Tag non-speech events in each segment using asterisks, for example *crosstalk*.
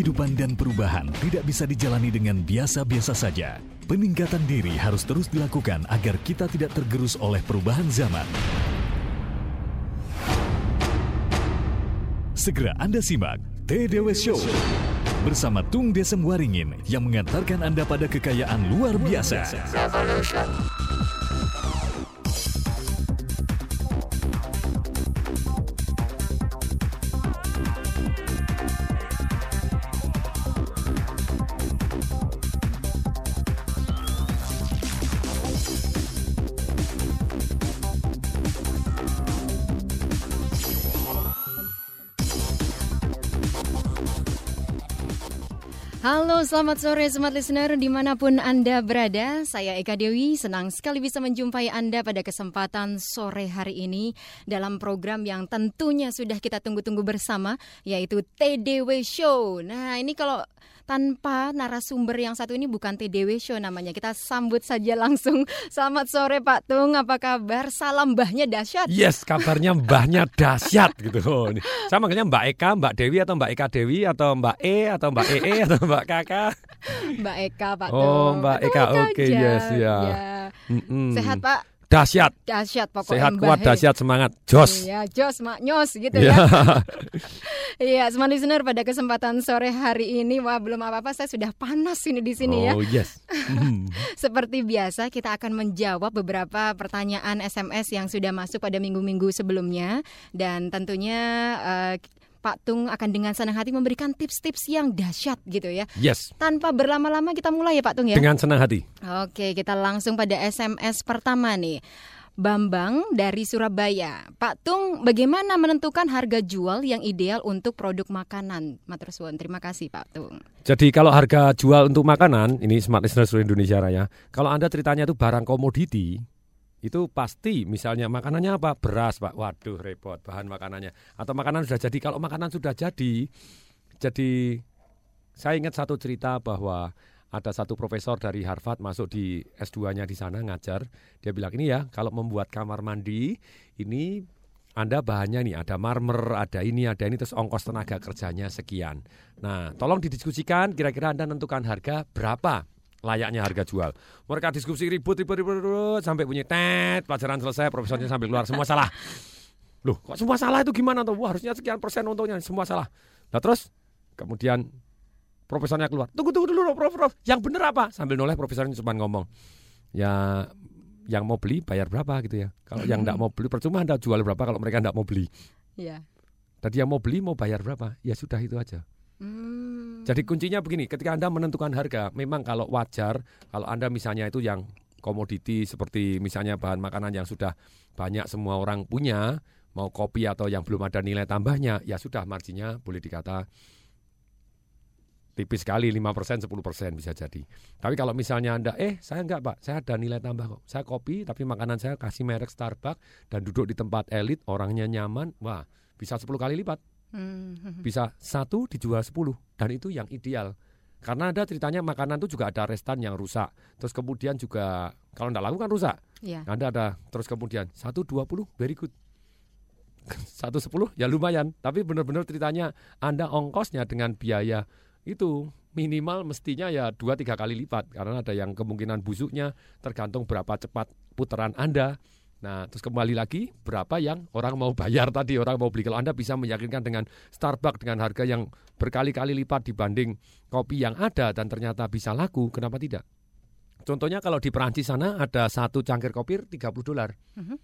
Kehidupan dan perubahan tidak bisa dijalani dengan biasa-biasa saja. Peningkatan diri harus terus dilakukan agar kita tidak tergerus oleh perubahan zaman. Segera Anda simak TDW Show bersama Tung Desem Waringin yang mengantarkan Anda pada kekayaan luar biasa. Selamat sore smart listener di mana pun Anda berada. Saya Eka Dewi, senang sekali bisa menjumpai Anda pada kesempatan sore hari ini dalam program yang tentunya sudah kita tunggu-tunggu bersama, yaitu TDW Show. Nah, ini kalau tanpa narasumber yang satu ini bukan TDW Show namanya. Kita sambut saja langsung. *laughs* Selamat sore Pak Tung, apa kabar? Salam mbahnya dahsyat. Yes, kabarnya mbahnya dahsyat gitu. Oh, ini. Saya manggilnya Mbak Eka, Mbak Dewi atau Mbak Eka Dewi atau Mbak E atau Mbak EE *laughs* atau Mbak Kakak. Mbak Eka Pak Oh, Tung. Mbak Itu Eka, oke, yes, ya. Mm-mm. Sehat Pak? Dahsyat, Dahsyat pokoknya sehat kuat, dahsyat semangat, jos. Iya, jos mak nyos gitu Ya. ya. *laughs* Iya, smart listener pada kesempatan sore hari ini wah belum apa-apa saya sudah panas ini di sini ya. Oh yes. Mm. *laughs* Seperti biasa kita akan menjawab beberapa pertanyaan SMS yang sudah masuk pada minggu-minggu sebelumnya dan tentunya eh, Pak Tung akan dengan senang hati memberikan tips-tips yang dahsyat gitu ya. Yes. Tanpa berlama-lama kita mulai ya Pak Tung ya. Dengan senang hati. Oke, kita langsung pada SMS pertama nih. Bambang dari Surabaya. Pak Tung, bagaimana menentukan harga jual yang ideal untuk produk makanan? Matur suwun. Terima kasih Pak Tung. Jadi kalau harga jual untuk makanan, ini Smart Listener seluruh Indonesia Raya. Kalau Anda ceritanya itu barang komoditi, itu pasti misalnya makanannya apa? Beras, Pak. Waduh, repot bahan makanannya. Atau makanan sudah jadi. Kalau makanan sudah jadi, jadi saya ingat satu cerita bahwa ada satu profesor dari Harvard masuk di S2-nya di sana ngajar. Dia bilang ini ya, kalau membuat kamar mandi ini anda bahannya nih ada marmer, ada ini, ada ini terus ongkos tenaga kerjanya sekian. Nah, tolong didiskusikan kira-kira Anda tentukan harga berapa layaknya harga jual. Mereka diskusi ribut ribut ribut, ribut sampai bunyi tet, pelajaran selesai, profesornya sambil keluar semua salah. Loh, kok semua salah itu gimana tuh? Wah, harusnya sekian persen untungnya, semua salah. Nah, terus kemudian profesornya keluar. Tunggu tunggu dulu, Prof, Prof. Yang bener apa? Sambil noleh profesornya cuma ngomong. Ya yang mau beli bayar berapa gitu ya. Kalau yang enggak mau beli percuma Anda jual berapa kalau mereka enggak mau beli. Ya. Tadi yang mau beli mau bayar berapa? Ya sudah itu aja. Hmm. Jadi kuncinya begini, ketika Anda menentukan harga, memang kalau wajar kalau Anda misalnya itu yang komoditi seperti misalnya bahan makanan yang sudah banyak semua orang punya, mau kopi atau yang belum ada nilai tambahnya, ya sudah marginnya boleh dikata tipis sekali 5% 10% bisa jadi. Tapi kalau misalnya Anda eh saya enggak Pak, saya ada nilai tambah kok. Saya kopi tapi makanan saya kasih merek Starbucks dan duduk di tempat elit, orangnya nyaman, wah bisa 10 kali lipat Hmm. bisa satu dijual 10 dan itu yang ideal. Karena ada ceritanya makanan itu juga ada restan yang rusak. Terus kemudian juga kalau tidak laku kan rusak. Ya. anda ada. Terus kemudian satu dua puluh very good. *laughs* Satu sepuluh ya lumayan. Tapi benar-benar ceritanya anda ongkosnya dengan biaya itu minimal mestinya ya dua tiga kali lipat. Karena ada yang kemungkinan busuknya tergantung berapa cepat putaran anda Nah, terus kembali lagi berapa yang orang mau bayar *laughs* tadi, orang mau beli. Kalau Anda bisa meyakinkan dengan Starbucks dengan harga yang berkali-kali lipat dibanding kopi yang ada dan ternyata bisa laku, kenapa tidak? Contohnya kalau di Perancis sana ada satu cangkir kopi 30 dolar. Mhm.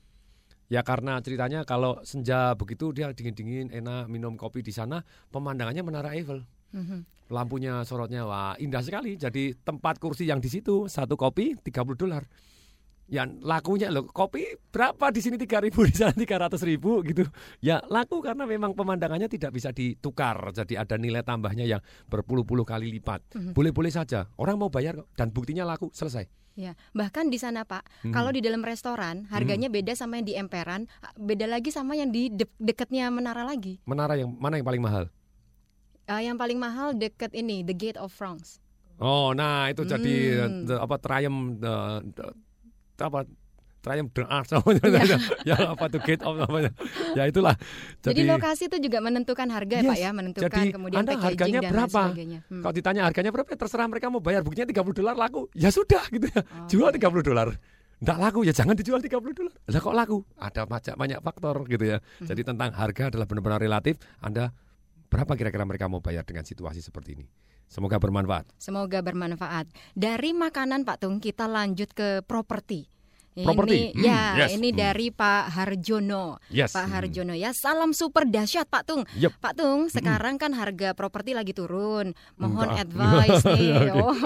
Ya karena ceritanya kalau senja begitu dia dingin-dingin enak minum kopi di sana, pemandangannya Menara Eiffel. Mhm. Lampunya sorotnya wah indah sekali. Jadi tempat kursi yang di situ satu kopi 30 dolar. Ya lakunya loh kopi berapa di sini 3000 di sana 300 ribu gitu. Ya laku karena memang pemandangannya tidak bisa ditukar. Jadi ada nilai tambahnya yang berpuluh-puluh kali lipat. Mhm. Boleh-boleh saja. Orang mau bayar dan buktinya laku selesai. Ya, bahkan di sana Pak, Mhm. kalau di dalam restoran harganya beda sama yang di emperan, beda lagi sama yang di de- dekatnya menara lagi. Menara yang mana yang paling mahal? Eh, yang paling mahal dekat ini, The Gate of France. Oh, nah itu jadi Hmm. the- apa triumph the- the- apa Triumph *laughs* the namanya, ya. ya apa tuh Gate of namanya. Ya itulah. Jadi, Jadi lokasi itu juga menentukan harga yes, Pak ya, menentukan jadi kemudian anda harganya dan berapa? Hmm. Kalau ditanya harganya berapa, ya terserah mereka mau bayar buktinya 30 dolar laku. Ya sudah gitu ya. Oh, Jual 30 dolar. Tidak laku ya jangan dijual 30 dolar. Lah kok laku? Ada banyak banyak faktor gitu ya. Hmm. Jadi tentang harga adalah benar-benar relatif. Anda berapa kira-kira mereka mau bayar dengan situasi seperti ini? Semoga bermanfaat. Semoga bermanfaat. Dari makanan Pak Tung kita lanjut ke properti. Properti. Ini, ya, hmm, yes. ini hmm. dari Pak Harjono. Yes. Pak hmm. Harjono ya, salam super dahsyat Pak Tung. Yep. Pak Tung, hmm. sekarang kan harga properti lagi turun. Mohon Enggak. advice *laughs* nih. oh.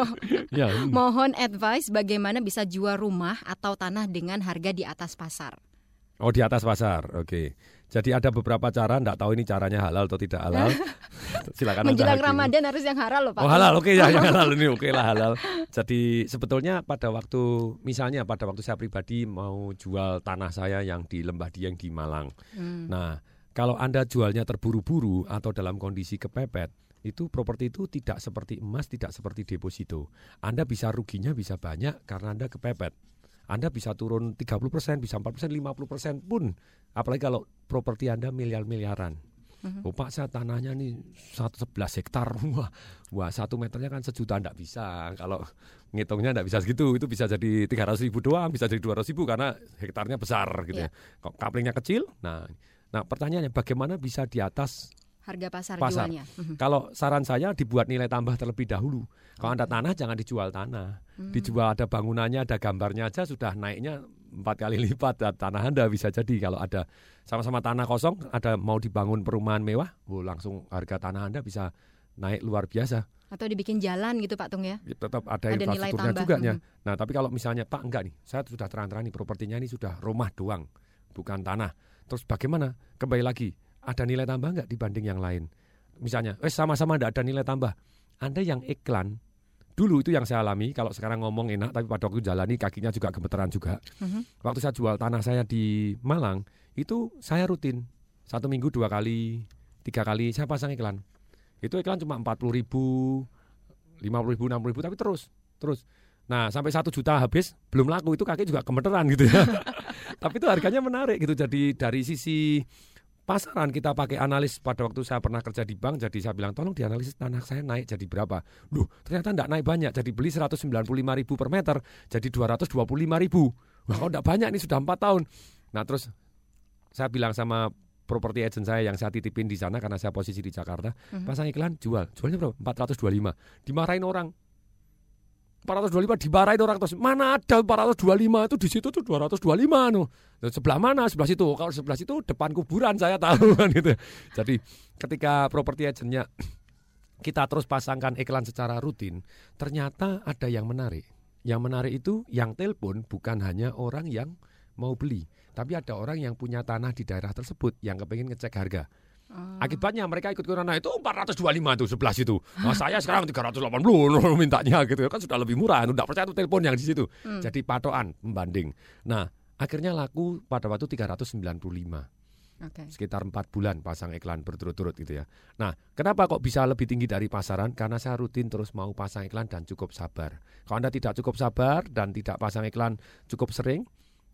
ya. Mohon advice bagaimana bisa jual rumah atau tanah dengan harga di atas pasar. Oh di atas pasar, oke. Jadi ada beberapa cara, enggak tahu ini caranya halal atau tidak halal. *laughs* Silakan. Menjelang Ramadan harus yang halal loh Pak. Oh halal, oke ya *laughs* yang halal ini oke lah halal. Jadi sebetulnya pada waktu, misalnya pada waktu saya pribadi mau jual tanah saya yang di Lembah Dieng di Malang. Hmm. Nah kalau anda jualnya terburu-buru atau dalam kondisi kepepet, itu properti itu tidak seperti emas, tidak seperti deposito. Anda bisa ruginya bisa banyak karena Anda kepepet. Anda bisa turun 30%, bisa 4%, 50% pun. Apalagi kalau properti Anda miliar-miliaran. Uh-huh. Oh Pak saya tanahnya nih 11 hektar *laughs* wah, wah satu meternya kan sejuta enggak bisa kalau ngitungnya enggak bisa segitu itu bisa jadi 300 ribu doang bisa jadi 200 ribu karena hektarnya besar gitu yeah. ya kok kaplingnya kecil nah nah pertanyaannya bagaimana bisa di atas harga pasar, pasar. jualnya. Mhm. Kalau saran saya dibuat nilai tambah terlebih dahulu. Kalau Anda tanah jangan dijual tanah. Hmm. Dijual ada bangunannya, ada gambarnya aja sudah naiknya empat kali lipat tanah Anda bisa jadi kalau ada sama-sama tanah kosong ada mau dibangun perumahan mewah, oh, langsung harga tanah Anda bisa naik luar biasa. Atau dibikin jalan gitu Pak Tung ya? ya tetap ada, ada infrastrukturnya juga ya. Nah tapi kalau misalnya Pak enggak nih, saya sudah terang-terang nih propertinya ini sudah rumah doang, bukan tanah. Terus bagaimana? Kembali lagi, ada nilai tambah nggak dibanding yang lain? Misalnya, eh sama-sama tidak ada nilai tambah. Anda yang iklan, dulu itu yang saya alami, kalau sekarang ngomong enak, tapi pada waktu jalani kakinya juga gemeteran juga. Uh-huh. Waktu saya jual tanah saya di Malang, itu saya rutin. Satu minggu dua kali, tiga kali saya pasang iklan. Itu iklan cuma empat puluh ribu, lima puluh ribu, enam puluh ribu, tapi terus, terus. Nah sampai satu juta habis belum laku itu kaki juga gemeteran gitu ya. *laughs* Tapi itu harganya menarik gitu. Jadi dari sisi pasaran kita pakai analis. Pada waktu saya pernah kerja di bank jadi saya bilang tolong dianalisis tanah saya naik jadi berapa. Duh ternyata tidak naik banyak. Jadi beli 195 ribu per meter jadi 225 ribu. Wah kok tidak banyak ini sudah empat tahun. Nah terus saya bilang sama properti agent saya yang saya titipin di sana karena saya posisi di Jakarta mhm. pasang iklan jual. Jualnya berapa? 425 dimarahin orang 425 dimarahin orang terus mana ada 425 itu di situ tuh 225 no. Sebelah mana? Sebelah situ. Kalau sebelah situ depan kuburan saya tahu *laughs* kan gitu. Jadi ketika properti agentnya *clears throat* kita terus pasangkan iklan secara rutin, ternyata ada yang menarik. Yang menarik itu yang telepon bukan hanya orang yang mau beli, tapi ada orang yang punya tanah di daerah tersebut yang kepengen ngecek harga. Oh. Akibatnya mereka ikut corona itu 425 tuh sebelah situ. Nah, saya sekarang 380 *laughs* mintanya gitu kan sudah lebih murah. Tidak percaya tuh telepon yang di situ. Hmm. Jadi patokan membanding. Nah, akhirnya laku pada waktu 395. Okay. Sekitar empat bulan pasang iklan berturut-turut gitu ya. Nah, kenapa kok bisa lebih tinggi dari pasaran? Karena saya rutin terus mau pasang iklan dan cukup sabar. Kalau Anda tidak cukup sabar dan tidak pasang iklan cukup sering,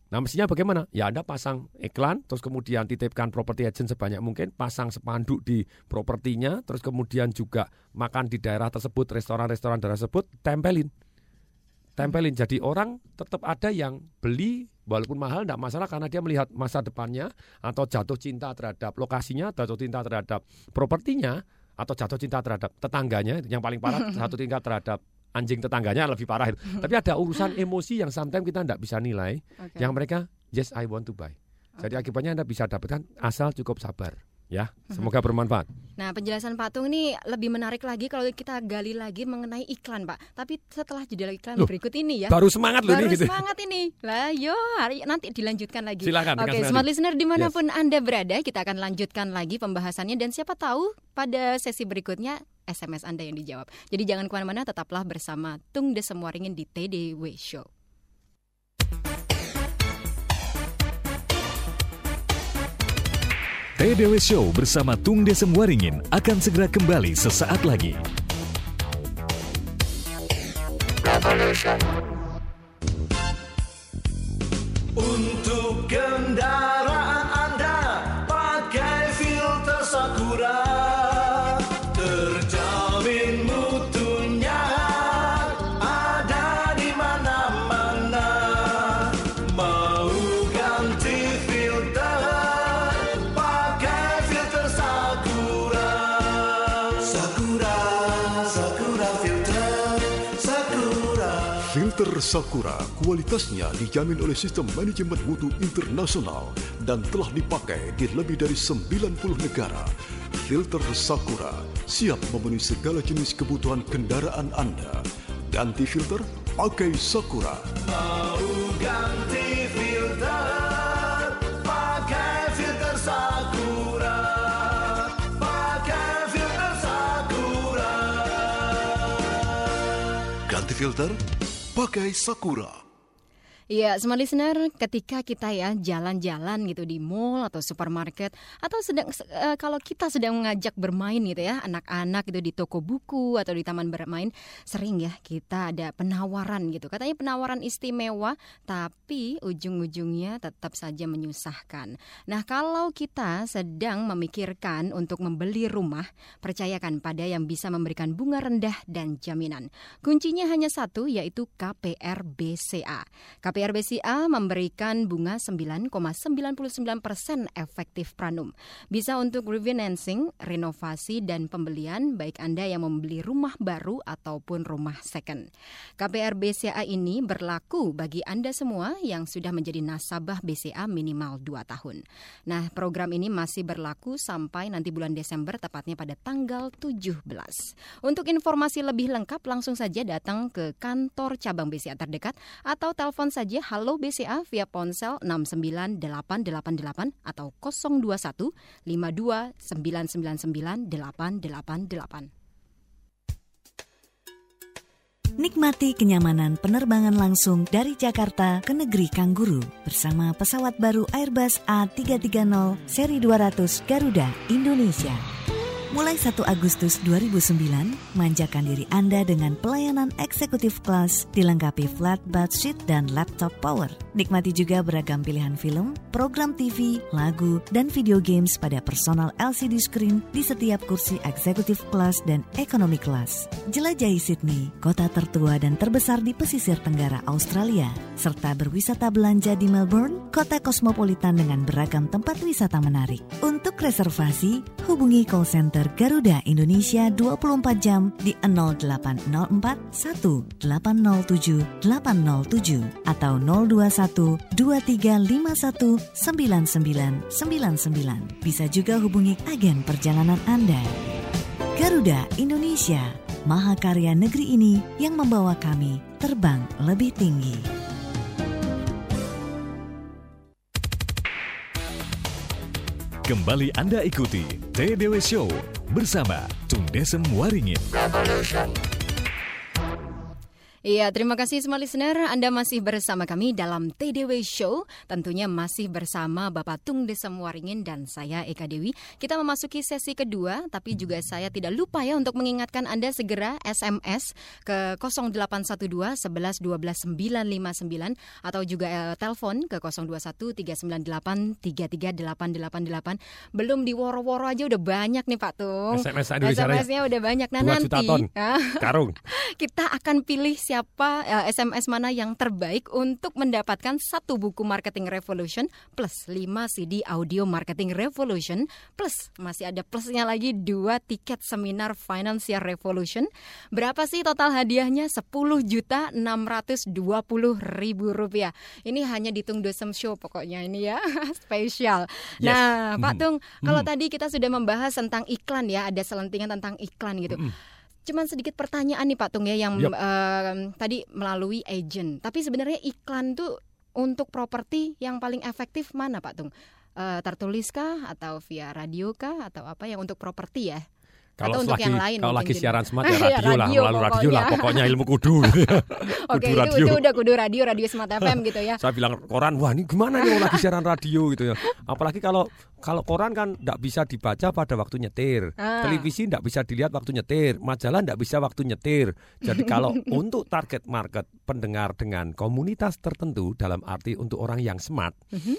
Nah mestinya bagaimana? Ya Anda pasang iklan, terus kemudian titipkan properti agent sebanyak mungkin, pasang spanduk di propertinya, terus kemudian juga makan di daerah tersebut, restoran-restoran daerah tersebut, tempelin. Tempelin, jadi orang tetap ada yang beli walaupun mahal tidak masalah karena dia melihat masa depannya atau jatuh cinta terhadap lokasinya, jatuh cinta terhadap propertinya, atau jatuh cinta terhadap tetangganya, yang paling parah *laughs* satu tingkat terhadap anjing tetangganya lebih parah itu. Tapi ada urusan emosi yang sometimes kita tidak bisa nilai. Okay. Yang mereka yes I want to buy. Jadi akibatnya Anda bisa dapatkan asal cukup sabar. Ya, semoga bermanfaat. Nah, penjelasan Pak Tung ini lebih menarik lagi kalau kita gali lagi mengenai iklan, Pak. Tapi setelah jeda iklan loh, berikut ini ya. Baru semangat loh baru ini gitu. semangat ini. Lah, yo, hari nanti dilanjutkan lagi. Silakan. Oke, smart listener di mana pun yes. Anda berada, kita akan lanjutkan lagi pembahasannya dan siapa tahu pada sesi berikutnya SMS Anda yang dijawab. Jadi jangan ke mana-mana, tetaplah bersama Tung de Semua Ringin di TDW Show. TDW Show bersama Tung Desem Waringin akan segera kembali sesaat lagi. Revolution. Filter Sakura kualitasnya dijamin oleh sistem manajemen mutu internasional dan telah dipakai di lebih dari 90 negara. Filter Sakura siap memenuhi segala jenis kebutuhan kendaraan Anda. Ganti filter, pakai Sakura. Mau ganti filter pakai filter Sakura pakai filter Sakura Ganti filter, pakai Sakura. Iya, smart listener, ketika kita ya jalan-jalan gitu di mall atau supermarket atau sedang eh, kalau kita sedang mengajak bermain gitu ya anak-anak gitu di toko buku atau di taman bermain, sering ya kita ada penawaran gitu. Katanya penawaran istimewa, tapi ujung-ujungnya tetap saja menyusahkan. Nah, kalau kita sedang memikirkan untuk membeli rumah, percayakan pada yang bisa memberikan bunga rendah dan jaminan. Kuncinya hanya satu yaitu KPR BCA. BCA memberikan bunga 9,99 persen efektif pranum. Bisa untuk refinancing, renovasi, dan pembelian baik Anda yang membeli rumah baru ataupun rumah second. KPR BCA ini berlaku bagi Anda semua yang sudah menjadi nasabah BCA minimal 2 tahun. Nah, program ini masih berlaku sampai nanti bulan Desember tepatnya pada tanggal 17. Untuk informasi lebih lengkap langsung saja datang ke kantor cabang BCA terdekat atau telepon saja Halo BCA via ponsel 69888 atau 021 52 999 888. Nikmati kenyamanan penerbangan langsung dari Jakarta ke negeri Kangguru bersama pesawat baru Airbus A330 seri 200 Garuda Indonesia. Mulai 1 Agustus 2009, manjakan diri Anda dengan pelayanan eksekutif kelas dilengkapi flat sheet dan laptop power. Nikmati juga beragam pilihan film, program TV, lagu, dan video games pada personal LCD screen di setiap kursi eksekutif kelas dan ekonomi kelas. Jelajahi Sydney, kota tertua dan terbesar di pesisir tenggara Australia, serta berwisata belanja di Melbourne, kota kosmopolitan dengan beragam tempat wisata menarik. Untuk reservasi, hubungi call center Garuda Indonesia 24 jam di 0804 1807 807 atau 021 2351 9999. Bisa juga hubungi agen perjalanan Anda. Garuda Indonesia, mahakarya negeri ini yang membawa kami terbang lebih tinggi. Kembali Anda ikuti TDW Show bersama Tung Desem Waringin. Iya, terima kasih semua listener. Anda masih bersama kami dalam TDW Show. Tentunya masih bersama Bapak Tung Desem Waringin dan saya Eka Dewi. Kita memasuki sesi kedua, tapi juga saya tidak lupa ya untuk mengingatkan Anda segera SMS ke 0812 11 12 959 atau juga eh, telepon ke 021 398 33888. Belum di woro-woro aja udah banyak nih Pak Tung. SMS Indonesia Raya. SMS-nya udah banyak. Nah, 2 nanti ton karung. *laughs* kita akan pilih siapa eh, SMS mana yang terbaik untuk mendapatkan satu buku Marketing Revolution plus 5 CD audio Marketing Revolution plus masih ada plusnya lagi dua tiket seminar Financial Revolution. Berapa sih total hadiahnya? 10 juta 620 ribu rupiah. Ini hanya di Tung Dosem Show pokoknya ini ya *laughs* spesial. Yes. Nah, Pak Mhm. Tung, kalau Mhm. tadi kita sudah membahas tentang iklan ya, ada selentingan tentang iklan gitu. Cuman sedikit pertanyaan nih Pak Tung ya yang Yup. em, tadi melalui agent. Tapi sebenarnya iklan tuh untuk properti yang paling efektif mana Pak Tung? Eh, tertulis kah atau via radio kah atau apa yang untuk properti ya? Kalau Atau untuk lagi yang lain kalau lagi siaran smart *laughs* ya radio, lah, lalu radio lah, pokoknya. ilmu kudu. *laughs* Oke, kudu itu, radio. itu udah kudu radio, radio Smart FM gitu ya. Saya bilang koran, wah ini gimana nih lagi siaran radio gitu ya. Apalagi kalau kalau koran kan tidak bisa dibaca pada waktu nyetir, Ah. televisi tidak bisa dilihat waktu nyetir, majalah tidak bisa waktu nyetir. Jadi *laughs* kalau untuk target market pendengar dengan komunitas tertentu dalam arti untuk orang yang smart,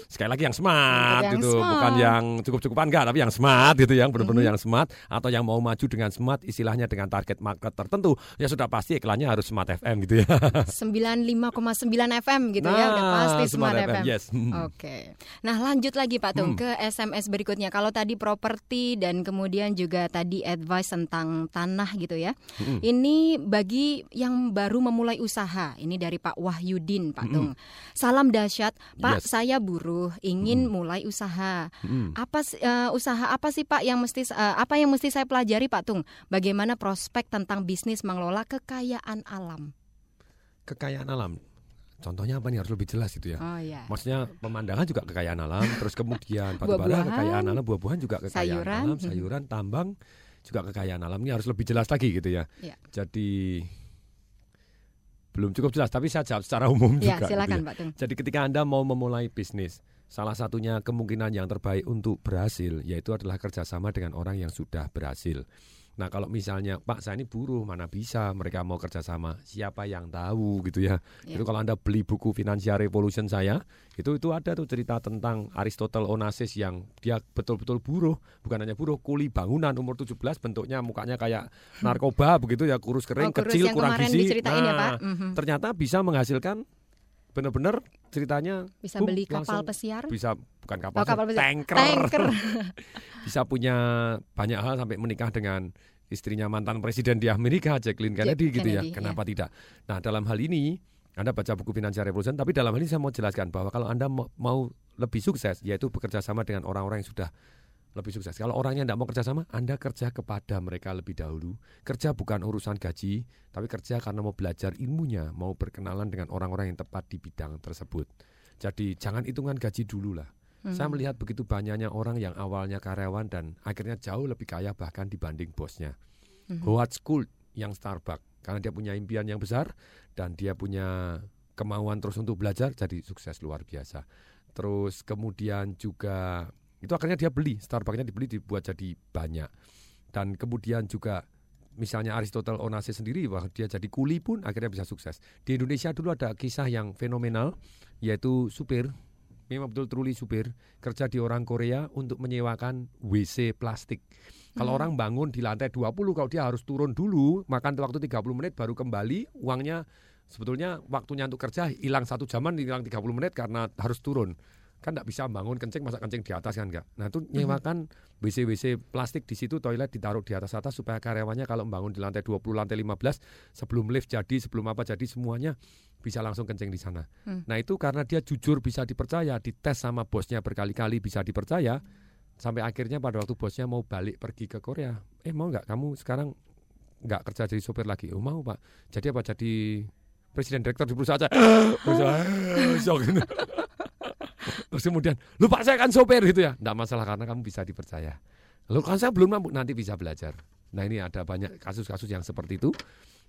sekali lagi yang smart yang gitu, smart. bukan yang cukup-cukupan enggak, tapi yang smart gitu, yang benar-benar Mhm. yang smart atau yang mau maju dengan smart, istilahnya dengan target market tertentu, ya sudah pasti iklannya harus smart FM gitu ya. *laughs* 95,9 FM gitu ya, udah Nah, pasti Smart, Smart FM, FM. yes. Hmm. Oke. Nah, lanjut lagi Pak Tung ke SMS berikutnya. Kalau tadi properti dan kemudian juga tadi advice tentang tanah gitu ya. Hmm. Ini bagi yang baru memulai usaha. Ini dari Pak Wahyudin, Pak Tung. Salam dahsyat, Pak. Yes. Saya buruh, ingin mulai usaha. Hmm. Apa eh, usaha apa sih Pak yang mesti eh, apa yang mesti saya pelajari Pak Tung? Bagaimana prospek tentang bisnis mengelola kekayaan alam? kekayaan alam. Contohnya apa nih harus lebih jelas gitu ya. Oh ya. Maksudnya pemandangan juga kekayaan alam, terus kemudian batu bara kekayaan alam, buah-buahan juga kekayaan sayuran. alam, sayuran, tambang juga kekayaan alam. Ini harus lebih jelas lagi gitu ya. Ya. Jadi belum cukup jelas, tapi saya jawab secara umum Ya, juga. gitu silakan ya. Pak Tung. Jadi ketika Anda mau memulai bisnis, salah satunya kemungkinan yang terbaik untuk berhasil yaitu adalah kerjasama dengan orang yang sudah berhasil. Nah kalau misalnya Pak saya ini buruh mana bisa mereka mau kerjasama siapa yang tahu gitu ya. Ya. Itu kalau anda beli buku Financial Revolution saya itu itu ada tuh cerita tentang Aristotle Onassis yang dia betul-betul buruh bukan hanya buruh kuli bangunan umur 17 bentuknya mukanya kayak narkoba begitu ya kurus Oh, kering kurus kecil kurang gizi. diceritain ya, Nah, Pak. Mhm. ternyata bisa menghasilkan benar-benar ceritanya Bisa boom, beli kapal langsung pesiar? bisa bukan kapal, Oh, kapal pesiar. tanker. Tanker. *laughs* bisa punya banyak hal sampai menikah dengan istrinya mantan presiden di Amerika Jacqueline Kennedy gitu ya Kennedy, kenapa tidak nah dalam hal ini anda baca buku Financial Revolution tapi dalam hal ini saya mau jelaskan bahwa kalau anda mau lebih sukses yaitu bekerja sama dengan orang-orang yang sudah lebih sukses. Kalau orangnya tidak mau kerja sama, Anda kerja kepada mereka lebih dahulu. Kerja bukan urusan gaji, tapi kerja karena mau belajar ilmunya, mau berkenalan dengan orang-orang yang tepat di bidang tersebut. Jadi jangan hitungan gaji dulu lah. Saya melihat begitu banyaknya orang yang awalnya karyawan dan akhirnya jauh lebih kaya bahkan dibanding bosnya. Howard School yang Starbucks karena dia punya impian yang besar dan dia punya kemauan terus untuk belajar jadi sukses luar biasa. Terus kemudian juga itu akhirnya dia beli Starbucksnya dibeli dibuat jadi banyak. Dan kemudian juga misalnya Aristotle Onassis sendiri bahwa dia jadi kuli pun akhirnya bisa sukses. Di Indonesia dulu ada kisah yang fenomenal yaitu supir memang betul truly supir kerja di orang Korea untuk menyewakan WC plastik. Kalau orang bangun di lantai 20 kalau dia harus turun dulu makan waktu 30 menit baru kembali uangnya sebetulnya waktunya untuk kerja hilang satu jaman hilang 30 menit karena harus turun kan tidak bisa bangun kencing masa kencing di atas kan enggak nah itu nyewakan WC WC plastik di situ toilet ditaruh di atas atas supaya karyawannya kalau bangun di lantai 20 lantai 15 sebelum lift jadi sebelum apa jadi semuanya bisa langsung kencing di sana. Nah itu karena dia jujur bisa dipercaya dites sama bosnya berkali-kali bisa dipercaya sampai akhirnya pada waktu bosnya mau balik pergi ke Korea eh mau nggak? Kamu sekarang nggak kerja jadi sopir lagi? Oh mau pak. Jadi apa? Jadi presiden direktur di perusahaan saya *gasps* perusahaan. *laughs* terus kemudian lu pak saya kan sopir gitu ya. Nggak masalah karena kamu bisa dipercaya. Lu kan saya belum mampu nanti bisa belajar. Nah ini ada banyak kasus-kasus yang seperti itu.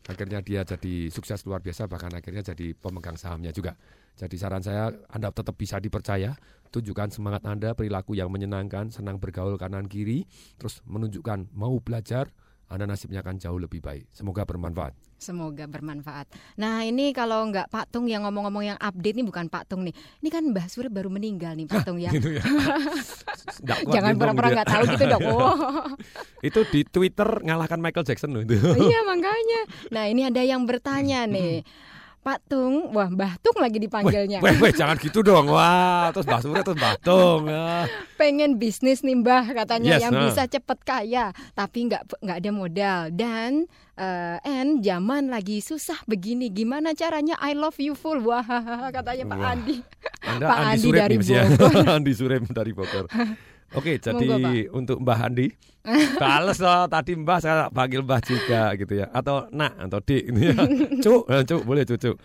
Akhirnya dia jadi sukses luar biasa bahkan akhirnya jadi pemegang sahamnya juga. Jadi saran saya anda tetap bisa dipercaya. Tunjukkan semangat anda perilaku yang menyenangkan senang bergaul kanan kiri. Terus menunjukkan mau belajar anda nasibnya akan jauh lebih baik. Semoga bermanfaat Semoga bermanfaat. Nah ini kalau nggak Pak Tung yang ngomong-ngomong yang update nih bukan Pak Tung nih. Ini kan Mbah Surip baru meninggal nih Pak Tung ya. gitu ya Jangan gendong pura-pura gitu ya. nggak tahu gitu dong. *laughs* Oh. itu di Twitter ngalahkan Michael Jackson loh itu iya makanya. Nah ini ada yang bertanya nih. Pak Tung, wah Mbah Tung lagi dipanggilnya. Weh, weh, jangan gitu dong. Wah, terus Mbak Surya terus Mbak Tung. *laughs* Ah. pengen bisnis nih mbah katanya Yes, yang nah. bisa cepet kaya tapi nggak nggak ada modal dan eh and zaman lagi susah begini gimana caranya I love you full wah *laughs* katanya Pak Wah. Andi Anda Pak Andi Andi Surip dari nih ya. Bogor. *laughs* Andi Surip dari Bogor. Oke, jadi Monggo, untuk Mbah Andi, bales loh tadi Mbah saya panggil Mbah juga gitu ya, atau Nak atau Dik gitu ya. *laughs* Cuk, eh, Cuk boleh Cuk. Cuk.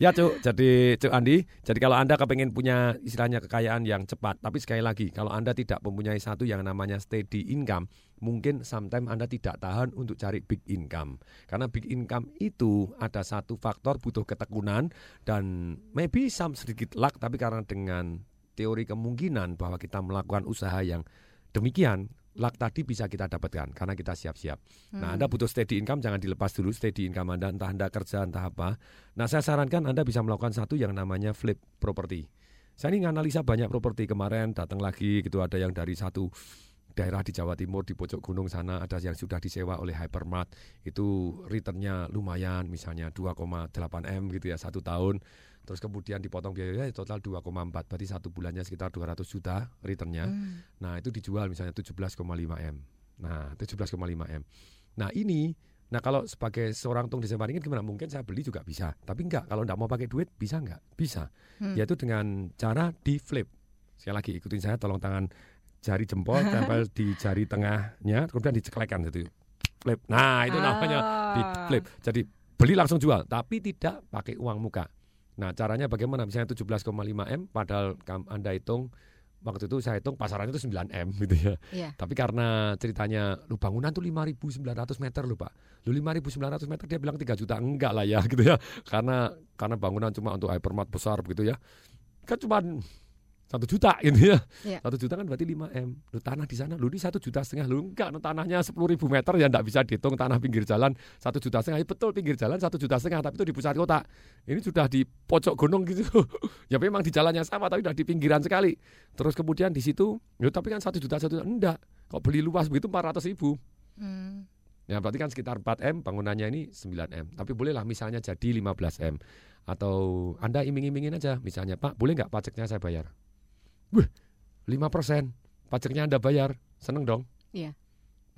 Ya Cuk, jadi Cuk Andi, jadi kalau Anda kepengen punya istilahnya kekayaan yang cepat, tapi sekali lagi kalau Anda tidak mempunyai satu yang namanya steady income, mungkin sometimes Anda tidak tahan untuk cari big income. Karena big income itu ada satu faktor butuh ketekunan dan maybe some sedikit luck, tapi karena dengan teori kemungkinan bahwa kita melakukan usaha yang demikian, luck tadi bisa kita dapatkan karena kita siap-siap. Nah, Anda butuh steady income jangan dilepas dulu steady income Anda entah Anda kerja entah apa. Nah, saya sarankan Anda bisa melakukan satu yang namanya flip property. Saya ini nganalisa banyak properti kemarin datang lagi gitu ada yang dari satu daerah di Jawa Timur di pojok gunung sana ada yang sudah disewa oleh Hypermart itu returnnya lumayan misalnya 2,8 m gitu ya satu tahun terus kemudian dipotong biaya total 2,4 berarti satu bulannya sekitar 200 juta returnnya Hmm. Nah, itu dijual misalnya 17,5 M. Nah, 17,5 M. Nah, ini Nah kalau sebagai seorang tung desa Waringin gimana? Mungkin saya beli juga bisa, tapi enggak. Kalau enggak mau pakai duit bisa enggak? Bisa. Hmm. Yaitu dengan cara di flip. Sekali lagi ikutin saya, tolong tangan jari jempol *laughs* tempel di jari tengahnya, kemudian diceklekkan gitu. Flip. Nah itu namanya di Ah. flip. Jadi beli langsung jual, tapi tidak pakai uang muka. Nah caranya bagaimana? Misalnya 17,5 m, padahal anda hitung waktu itu saya hitung pasarannya itu 9 m *laughs* gitu ya. Iya. Tapi karena ceritanya lu bangunan tuh 5.900 meter lu pak. Lu 5.900 meter dia bilang 3 juta enggak lah ya *laughs* gitu ya. Karena karena bangunan cuma untuk hypermart besar begitu ya. Kan cuma satu juta gitu ya. Iya. Satu juta kan berarti 5 m. Lu tanah di sana lu ini satu juta setengah lu enggak no, tanahnya 10 ribu meter ya enggak bisa dihitung tanah pinggir jalan satu juta setengah. Ya, betul pinggir jalan satu juta setengah tapi itu di pusat kota. Ini sudah di pojok gunung gitu. *laughs* ya memang di jalannya sama tapi udah di pinggiran sekali. Terus kemudian di situ, ya tapi kan satu juta satu juta enggak. Kok beli luas begitu 400 ribu. Hmm. Ya berarti kan sekitar 4 m bangunannya ini 9 m. Tapi bolehlah misalnya jadi 15 m. Atau anda iming-imingin aja misalnya Pak boleh nggak pajaknya saya bayar? Wih 5 persen pajaknya anda bayar seneng dong? Iya.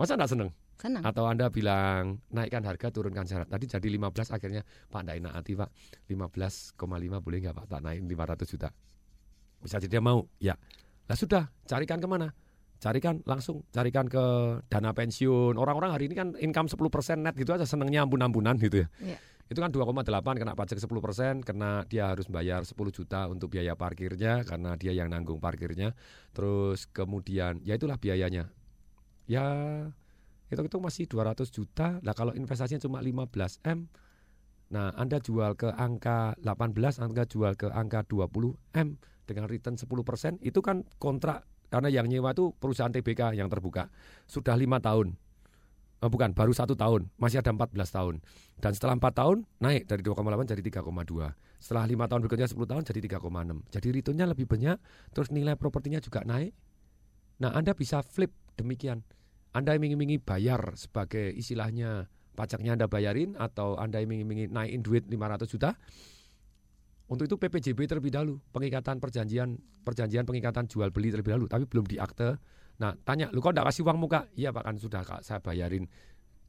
Masa enggak seneng? Senang. Atau anda bilang naikkan harga turunkan syarat. Tadi jadi 15 akhirnya Pak enggak enak hati Pak 15,5 boleh nggak Pak tak naikin 500 juta? Bisa jadi dia mau ya. Lah sudah carikan ke mana? Carikan langsung carikan ke dana pensiun. Orang-orang hari ini kan income 10% net gitu aja senengnya ampun-ampunan gitu ya. Iya. Itu kan 2,8 kena pajak 10% karena dia harus bayar 10 juta untuk biaya parkirnya karena dia yang nanggung parkirnya. Terus kemudian ya itulah biayanya. Ya itu itu masih 200 juta. Lah kalau investasinya cuma 15 M, nah Anda jual ke angka 18, Anda jual ke angka 20 M dengan return 10%, itu kan kontrak karena yang nyewa itu perusahaan TBK yang terbuka sudah lima tahun. Eh, bukan, baru satu tahun, masih ada 14 tahun. Dan setelah 4 tahun naik dari 2,8 jadi 3,2. Setelah lima tahun bekerja 10 tahun jadi 3,6. Jadi returnnya lebih banyak, terus nilai propertinya juga naik. Nah, Anda bisa flip demikian. Anda iming-imingi bayar sebagai istilahnya pajaknya Anda bayarin atau Anda iming-imingi naikin duit 500 juta. Untuk itu PPJB terlebih dahulu, pengikatan perjanjian perjanjian pengikatan jual beli terlebih dahulu, tapi belum diakte. Nah, tanya, lu kok enggak kasih uang muka? Iya, Pak, kan sudah Kak, saya bayarin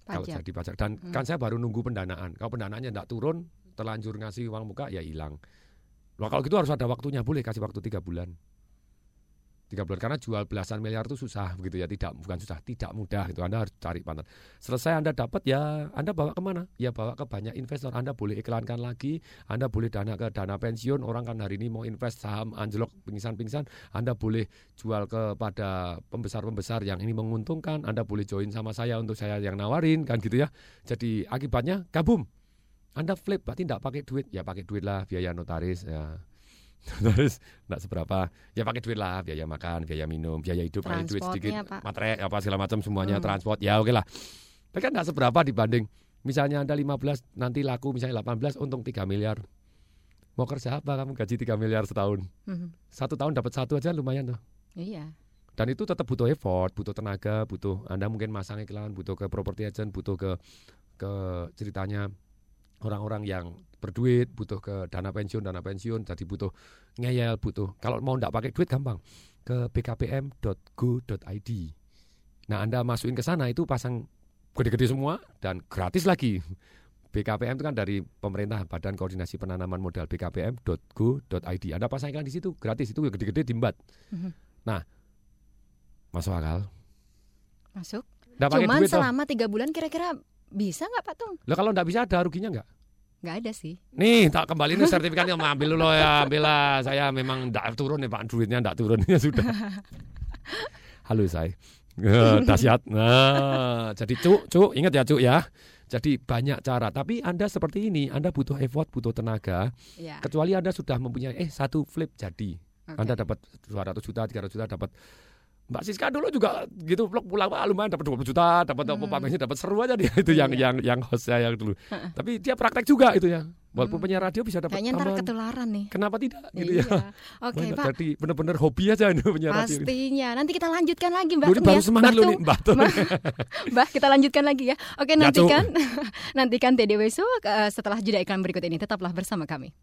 kalau Pajak. jadi pajak. Dan Hmm. kan saya baru nunggu pendanaan. Kalau pendanaannya enggak turun, terlanjur ngasih uang muka ya hilang. Loh, kalau gitu harus ada waktunya, boleh kasih waktu tiga bulan. Tiga bulan karena jual belasan miliar itu susah begitu ya, tidak bukan susah, tidak mudah itu. Anda harus cari pantan. Selesai Anda dapat ya, Anda bawa ke mana? Ya bawa ke banyak investor. Anda boleh iklankan lagi, Anda boleh dana ke dana pensiun. Orang kan hari ini mau invest saham anjlok pingsan-pingsan. Anda boleh jual kepada pembesar-pembesar yang ini menguntungkan. Anda boleh join sama saya untuk saya yang nawarin kan gitu ya. Jadi akibatnya gabung. Anda flip berarti tidak pakai duit, ya pakai duit lah biaya notaris ya. *laughs* Notaris enggak seberapa, ya pakai duit lah biaya makan, biaya minum, biaya hidup, pakai duit sedikit, Pak. materai apa segala macam semuanya Hmm. transport ya oke lah. Tapi kan enggak seberapa dibanding misalnya Anda 15 nanti laku misalnya 18 untung 3 miliar. Mau kerja apa kamu gaji 3 miliar setahun? Mhm. Satu tahun dapat satu aja lumayan tuh. Iya. Dan itu tetap butuh effort, butuh tenaga, butuh Anda mungkin masang iklan, butuh ke property agent, butuh ke ke ceritanya orang-orang yang berduit, butuh ke dana pensiun, dana pensiun, jadi butuh ngeyel, butuh. Kalau mau ndak pakai duit gampang ke bkpm.go.id. Nah, Anda masukin ke sana itu pasang gede-gede semua dan gratis lagi. BKPM itu kan dari pemerintah Badan Koordinasi Penanaman Modal bkpm.go.id. Anda pasang iklan di situ gratis itu gede-gede dimbat. Mhm. Nah, masuk akal. Masuk. Nggak Cuman duit selama tiga bulan kira-kira bisa nggak Pak Tung? Lah kalau nggak bisa ada ruginya nggak? Nggak ada sih. Nih, tak kembali nih sertifikatnya ambil dulu ya, ambil lah. Saya memang enggak turun nih Pak, duitnya enggak turun *laughs* ya sudah. Halo saya. Eh, Dahsyat. Nah, jadi cuk, cuk, ingat ya cuk ya. Jadi banyak cara, tapi Anda seperti ini, Anda butuh effort, butuh tenaga. Ya. Kecuali Anda sudah mempunyai eh satu flip jadi. Oke. Anda dapat 200 juta, 300 juta, dapat Mbak Siska dulu juga gitu vlog pulang Wah, lumayan dapat 20 juta, dapat apa pamernya dapat seru aja dia itu yang Hmm. Yang yang host saya yang dulu. Tapi dia praktek juga itu ya. Walaupun Hmm. penyiar radio bisa dapat Kayaknya ntar ketularan nih. Kenapa tidak gitu iya. ya? Oke, Banyak, Pak. Jadi benar-benar hobi aja ini penyiar radio. ini. Pastinya. Nanti kita lanjutkan lagi Mbak Lu ini Tung baru ya. semangat Mbak lu nih. Mbak. Mbak, *laughs* Mbak, kita lanjutkan lagi ya. Oke, Ya, nantikan *laughs* nantikan TDW Show eh, setelah jeda iklan berikut ini. Tetaplah bersama kami.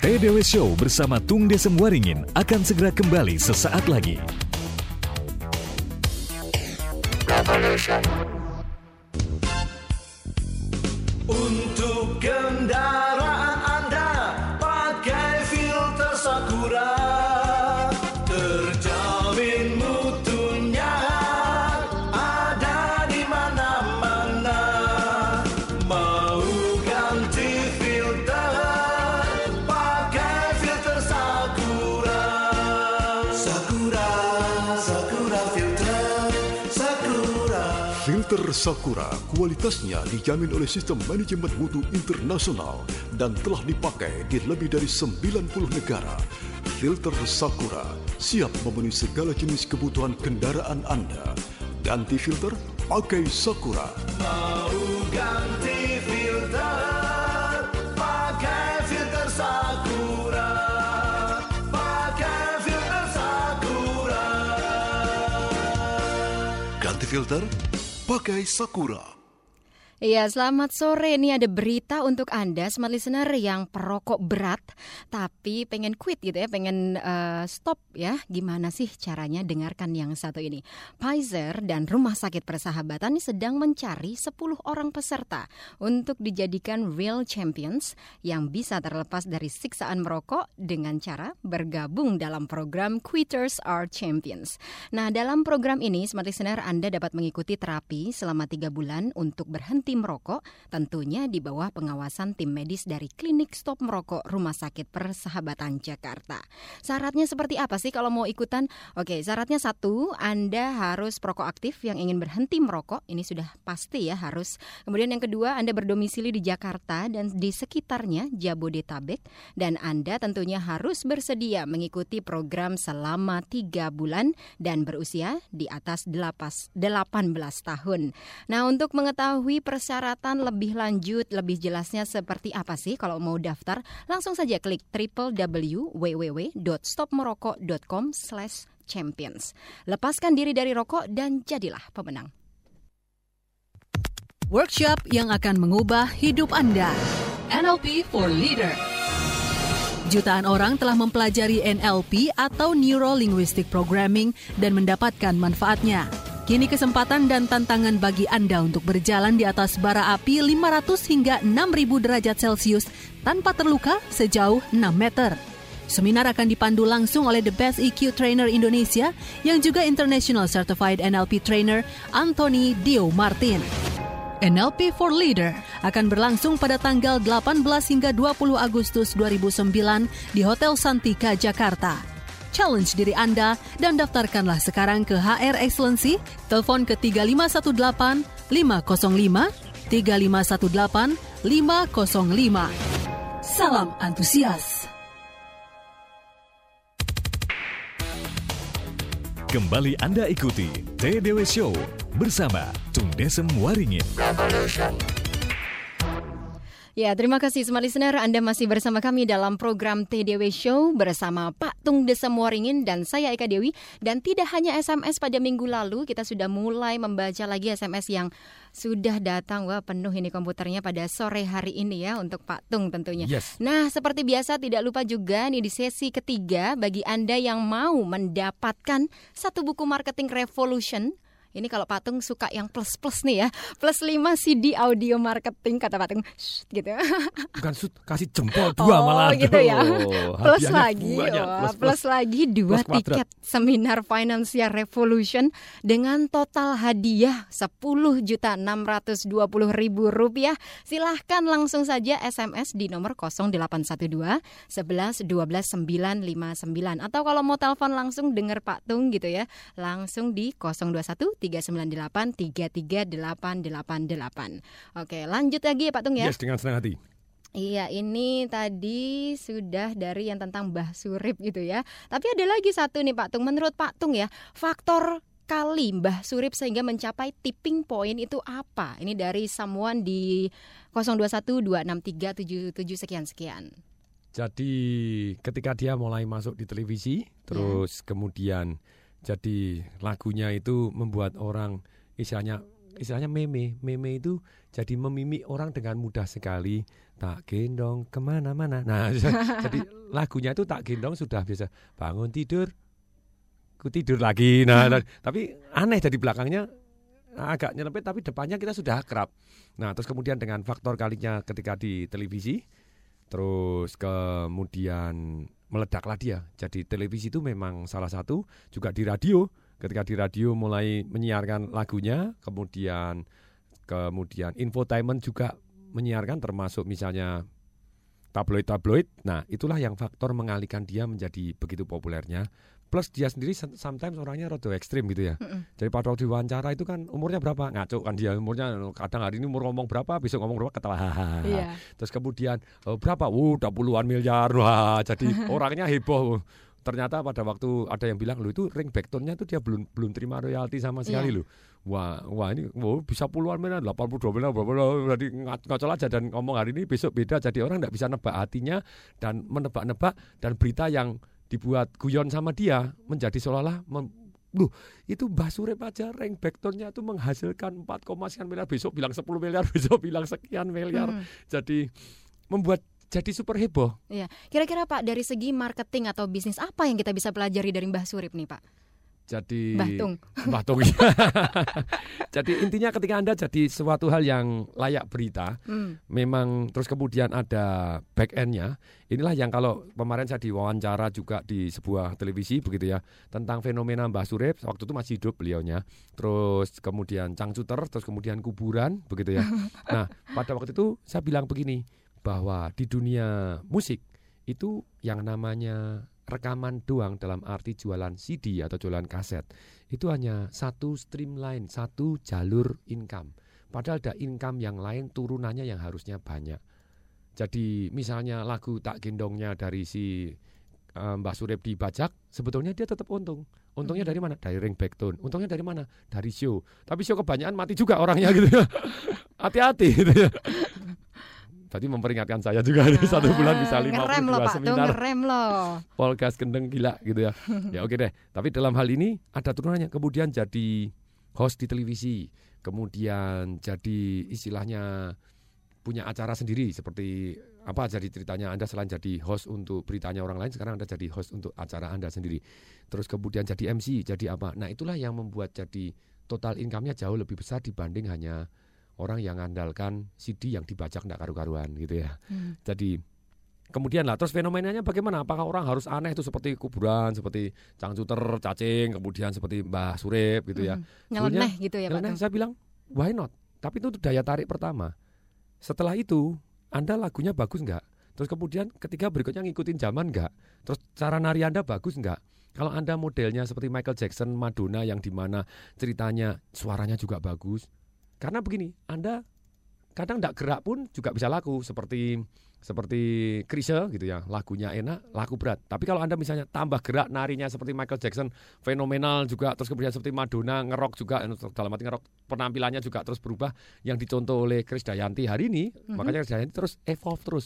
TDW Show bersama Tung Desem Waringin akan segera kembali sesaat lagi. Untuk Sakura kualitasnya dijamin oleh Sistem Manajemen Mutu Internasional dan telah dipakai di lebih dari 90 negara. Filter Sakura siap memenuhi segala jenis kebutuhan kendaraan Anda. Ganti filter, pakai Sakura. Mau ganti filter pakai filter Sakura pakai filter Sakura Ganti filter, pakai Sakura. Iya, selamat sore. Ini ada berita untuk Anda, smart listener yang perokok berat, tapi pengen quit gitu ya, pengen eh, stop ya. Gimana sih caranya? Dengarkan yang satu ini. Pfizer dan Rumah Sakit Persahabatan sedang mencari 10 orang peserta untuk dijadikan real champions yang bisa terlepas dari siksaan merokok dengan cara bergabung dalam program Quitters Are Champions. Nah, dalam program ini, smart listener Anda dapat mengikuti terapi selama tiga bulan untuk berhenti merokok, tentunya di bawah pengawasan tim medis dari Klinik Stop Merokok Rumah Sakit Persahabatan Jakarta. Syaratnya seperti apa sih kalau mau ikutan? Oke, syaratnya satu, Anda harus perokok aktif yang ingin berhenti merokok. Ini sudah pasti ya harus. Kemudian yang kedua, Anda berdomisili di Jakarta dan di sekitarnya Jabodetabek dan Anda tentunya harus bersedia mengikuti program selama tiga bulan dan berusia di atas delapas- 18 tahun. Nah, untuk mengetahui persyaratan lebih lanjut, lebih jelasnya seperti apa sih kalau mau daftar, langsung saja klik www.stopmerokok.com champions. Lepaskan diri dari rokok dan jadilah pemenang. Workshop yang akan mengubah hidup Anda. NLP for Leader. Jutaan orang telah mempelajari NLP atau Neuro Linguistic Programming dan mendapatkan manfaatnya. Kini kesempatan dan tantangan bagi Anda untuk berjalan di atas bara api 500 hingga 6000 derajat Celcius tanpa terluka sejauh 6 meter. Seminar akan dipandu langsung oleh The Best EQ Trainer Indonesia yang juga International Certified NLP Trainer Anthony Dio Martin. NLP for Leader akan berlangsung pada tanggal 18 hingga 20 Agustus 2009 di Hotel Santika, Jakarta. Challenge diri Anda dan daftarkanlah sekarang ke HR Excellency, telepon ke 3518 505 3518 505. Salam antusias. Kembali Anda ikuti TDW Show bersama Tung Desem Waringin. Ya, terima kasih Smart Listener. Anda masih bersama kami dalam program TDW Show bersama Pak Tung Desem Waringin dan saya Eka Dewi. Dan tidak hanya SMS pada minggu lalu, kita sudah mulai membaca lagi SMS yang sudah datang. Wah, penuh ini komputernya pada sore hari ini ya untuk Pak Tung tentunya. Yes. Nah, seperti biasa tidak lupa juga nih di sesi ketiga bagi Anda yang mau mendapatkan satu buku marketing revolution Ini kalau Patung suka yang plus-plus nih ya. Plus 5 CD audio marketing kata Patung. Shh, gitu. *laughs* Bukan sud, kasih jempol dua oh, malah. gitu ya. Aduh, Plus lagi, banyak. wah, Plus, plus, plus. lagi dua Plus kuadrat. tiket seminar Financial Revolution dengan total hadiah 10 juta 620 ribu rupiah. Silahkan langsung saja SMS di nomor 0812 11 12 959 atau kalau mau telepon langsung denger Pak Tung gitu ya, langsung di 021 398 33888. Oke, lanjut lagi ya Pak Tung ya. Yes, dengan senang hati. Iya, ini tadi sudah dari yang tentang Mbah Surip gitu ya. Tapi ada lagi satu nih Pak Tung. Menurut Pak Tung ya, faktor kali Mbah Surip sehingga mencapai tipping point itu apa? Ini dari someone di 02126377 sekian sekian. Jadi ketika dia mulai masuk di televisi, terus kemudian jadi lagunya itu membuat orang istilahnya istilahnya meme, meme itu jadi memimi orang dengan mudah sekali. Tak gendong ke mana-mana. Nah, *laughs* jadi lagunya itu tak gendong sudah biasa. Bangun tidur, ku tidur lagi. Nah, dan- tapi aneh jadi belakangnya agak nyelempet tapi depannya kita sudah akrab. Nah, terus kemudian dengan faktor kalinya ketika di televisi, terus kemudian meledaklah dia. Jadi televisi itu memang salah satu juga di radio. Ketika di radio mulai menyiarkan lagunya, kemudian kemudian infotainment juga menyiarkan termasuk misalnya tabloid-tabloid. Nah, itulah yang faktor mengalihkan dia menjadi begitu populernya. Plus dia sendiri some- sometimes orangnya rada ekstrim gitu ya. Mm-mm. Jadi pada waktu diwawancara itu kan umurnya berapa? Ngaco kan dia umurnya kadang hari ini umur ngomong berapa, besok ngomong berapa ketawa. *laughs* Iya. Terus kemudian eh, berapa? Uh, udah puluhan miliar. Wah, jadi *laughs* orangnya heboh. Ternyata pada waktu ada yang bilang lu itu ring backtonnya tuh dia belum belum terima royalti sama sekali Iya. loh. Wah, wah ini wow, bisa puluhan miliar, 82 miliar, berapa miliar, jadi ngac- ngocol aja dan ngomong hari ini besok beda. Jadi orang nggak bisa nebak hatinya dan menebak-nebak dan berita yang dibuat guyon sama dia menjadi seolah-olah Loh, itu Mbah Surip aja rank backtonnya tuh menghasilkan 4, sekian miliar besok bilang 10 miliar *laughs* besok bilang sekian miliar Mm. jadi membuat jadi super heboh Iya. Kira-kira Pak dari segi marketing atau bisnis apa yang kita bisa pelajari dari Mbah Surip nih Pak? Jadi Mbah Tung. Mbah Tung. *laughs* jadi intinya ketika anda jadi suatu hal yang layak berita Hmm. memang terus kemudian ada back endnya inilah yang kalau kemarin saya diwawancara juga di sebuah televisi begitu ya tentang fenomena Mbah Surip waktu itu masih hidup beliaunya terus kemudian cangcuter terus kemudian kuburan begitu ya *laughs* nah pada waktu itu saya bilang begini bahwa di dunia musik itu yang namanya rekaman doang dalam arti jualan CD atau jualan kaset itu hanya satu streamline satu jalur income Padahal ada income yang lain turunannya yang harusnya banyak. Jadi misalnya lagu tak gendongnya dari si eh, Mbah Surip dibajak, sebetulnya dia tetap untung. Untungnya dari mana? Dari ring backtone. Untungnya dari mana? Dari show. Tapi show kebanyakan mati juga orangnya gitu ya. *laughs* Hati-hati gitu ya. Berarti memperingatkan saya juga nih *laughs* satu bulan bisa Ah, ngerem loh 52 Pak Tung, seminar ngerem loh. *laughs* Polgas gendeng gila gitu ya. ya oke deh. Tapi dalam hal ini ada turunannya. Kemudian jadi host di televisi. Kemudian jadi istilahnya punya acara sendiri seperti apa jadi ceritanya Anda selain jadi host untuk beritanya orang lain sekarang Anda jadi host untuk acara Anda sendiri. Terus kemudian jadi MC, jadi apa? Nah, itulah yang membuat jadi total income-nya jauh lebih besar dibanding hanya orang yang mengandalkan CD yang dibajak enggak karu-karuan gitu ya. Hmm. Jadi kemudian lah terus fenomenanya bagaimana? Apakah orang harus aneh itu seperti kuburan, seperti cangcuter, cacing, kemudian seperti Mbah Surip gitu ya. Hmm. Nyeleneh gitu ya Pak Nyeleneh, saya bilang why not? Tapi itu daya tarik pertama. Setelah itu Anda lagunya bagus nggak? Terus kemudian ketika berikutnya ngikutin zaman nggak? Terus cara nari Anda bagus nggak? Kalau Anda modelnya seperti Michael Jackson, Madonna yang di mana ceritanya suaranya juga bagus. Karena begini, Anda kadang nggak gerak pun juga bisa laku seperti seperti Krisye gitu ya lagunya enak laku berat tapi kalau anda misalnya tambah gerak narinya seperti Michael Jackson fenomenal juga terus kemudian seperti Madonna ngerok juga dalam arti ngerok penampilannya juga terus berubah yang dicontoh oleh Chris Dayanti hari ini Mhm. makanya Chris Dayanti terus evolve terus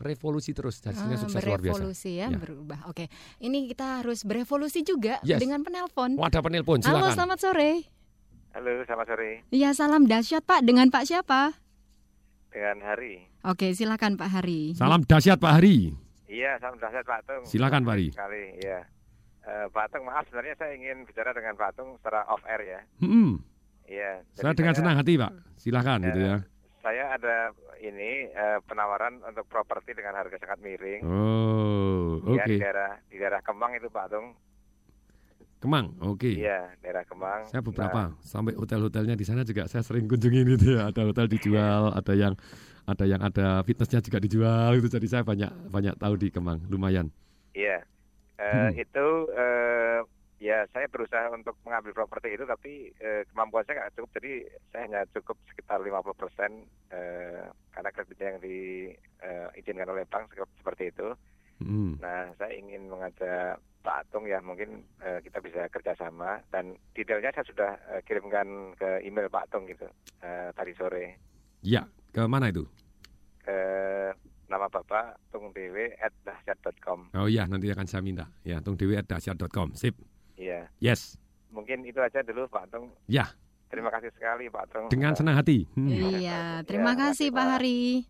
revolusi terus hasilnya Ah, sukses luar biasa berevolusi ya, Ya. berubah. Oke, ini kita harus berevolusi juga Yes. dengan penelpon. wadah penelpon Halo, silakan selamat sore. Halo, selamat sore. Iya, salam dahsyat Pak. Dengan Pak siapa? Dengan Hari. Oke, silakan Pak Hari. salam dahsyat Pak Hari Iya, salam dahsyat Pak Tung. Silakan, Pak Hari. Sekali, iya. Eh, Pak Tung, maaf sebenarnya saya ingin bicara dengan Pak Tung secara off air ya. Hmm, Iya. jadi saya dengan saya- senang hati, Pak. Silakan Ya. gitu ya. Saya ada ini eh, penawaran untuk properti dengan harga sangat miring. Oh, Ya, oke. di daerah di daerah Kemang itu Pak Tung. Kemang, oke. Iya, daerah Kemang. Saya beberapa Nah, sampai hotel-hotelnya di sana juga saya sering kunjungin itu ya. Ada hotel dijual, ada yang ada yang ada fitnessnya juga dijual itu. Jadi saya banyak banyak tahu di Kemang, lumayan. Iya. Eh, Hmm. Itu eh, ya saya berusaha untuk mengambil properti itu tapi eh, kemampuan saya nggak cukup jadi saya hanya cukup sekitar 50 persen karena kreditnya yang diizinkan oleh bank se- seperti itu. Hmm. Nah saya ingin mengajak Pak Atung ya mungkin eh, kita bisa kerjasama dan detailnya saya sudah eh, kirimkan ke email Pak Atung gitu eh, tadi sore Ya, ke mana itu? ke nama Bapak tungdewe@dahsyat.com. Oh iya, nanti akan saya minta. Ya, tungdewi@dahsyat.com. Sip. Iya. Yes. Mungkin itu aja dulu Pak Tung. Ya, Terima kasih sekali Pak Tung. dengan senang hati. Hmm. Iya, terima Ya, kasih Pak. Hari.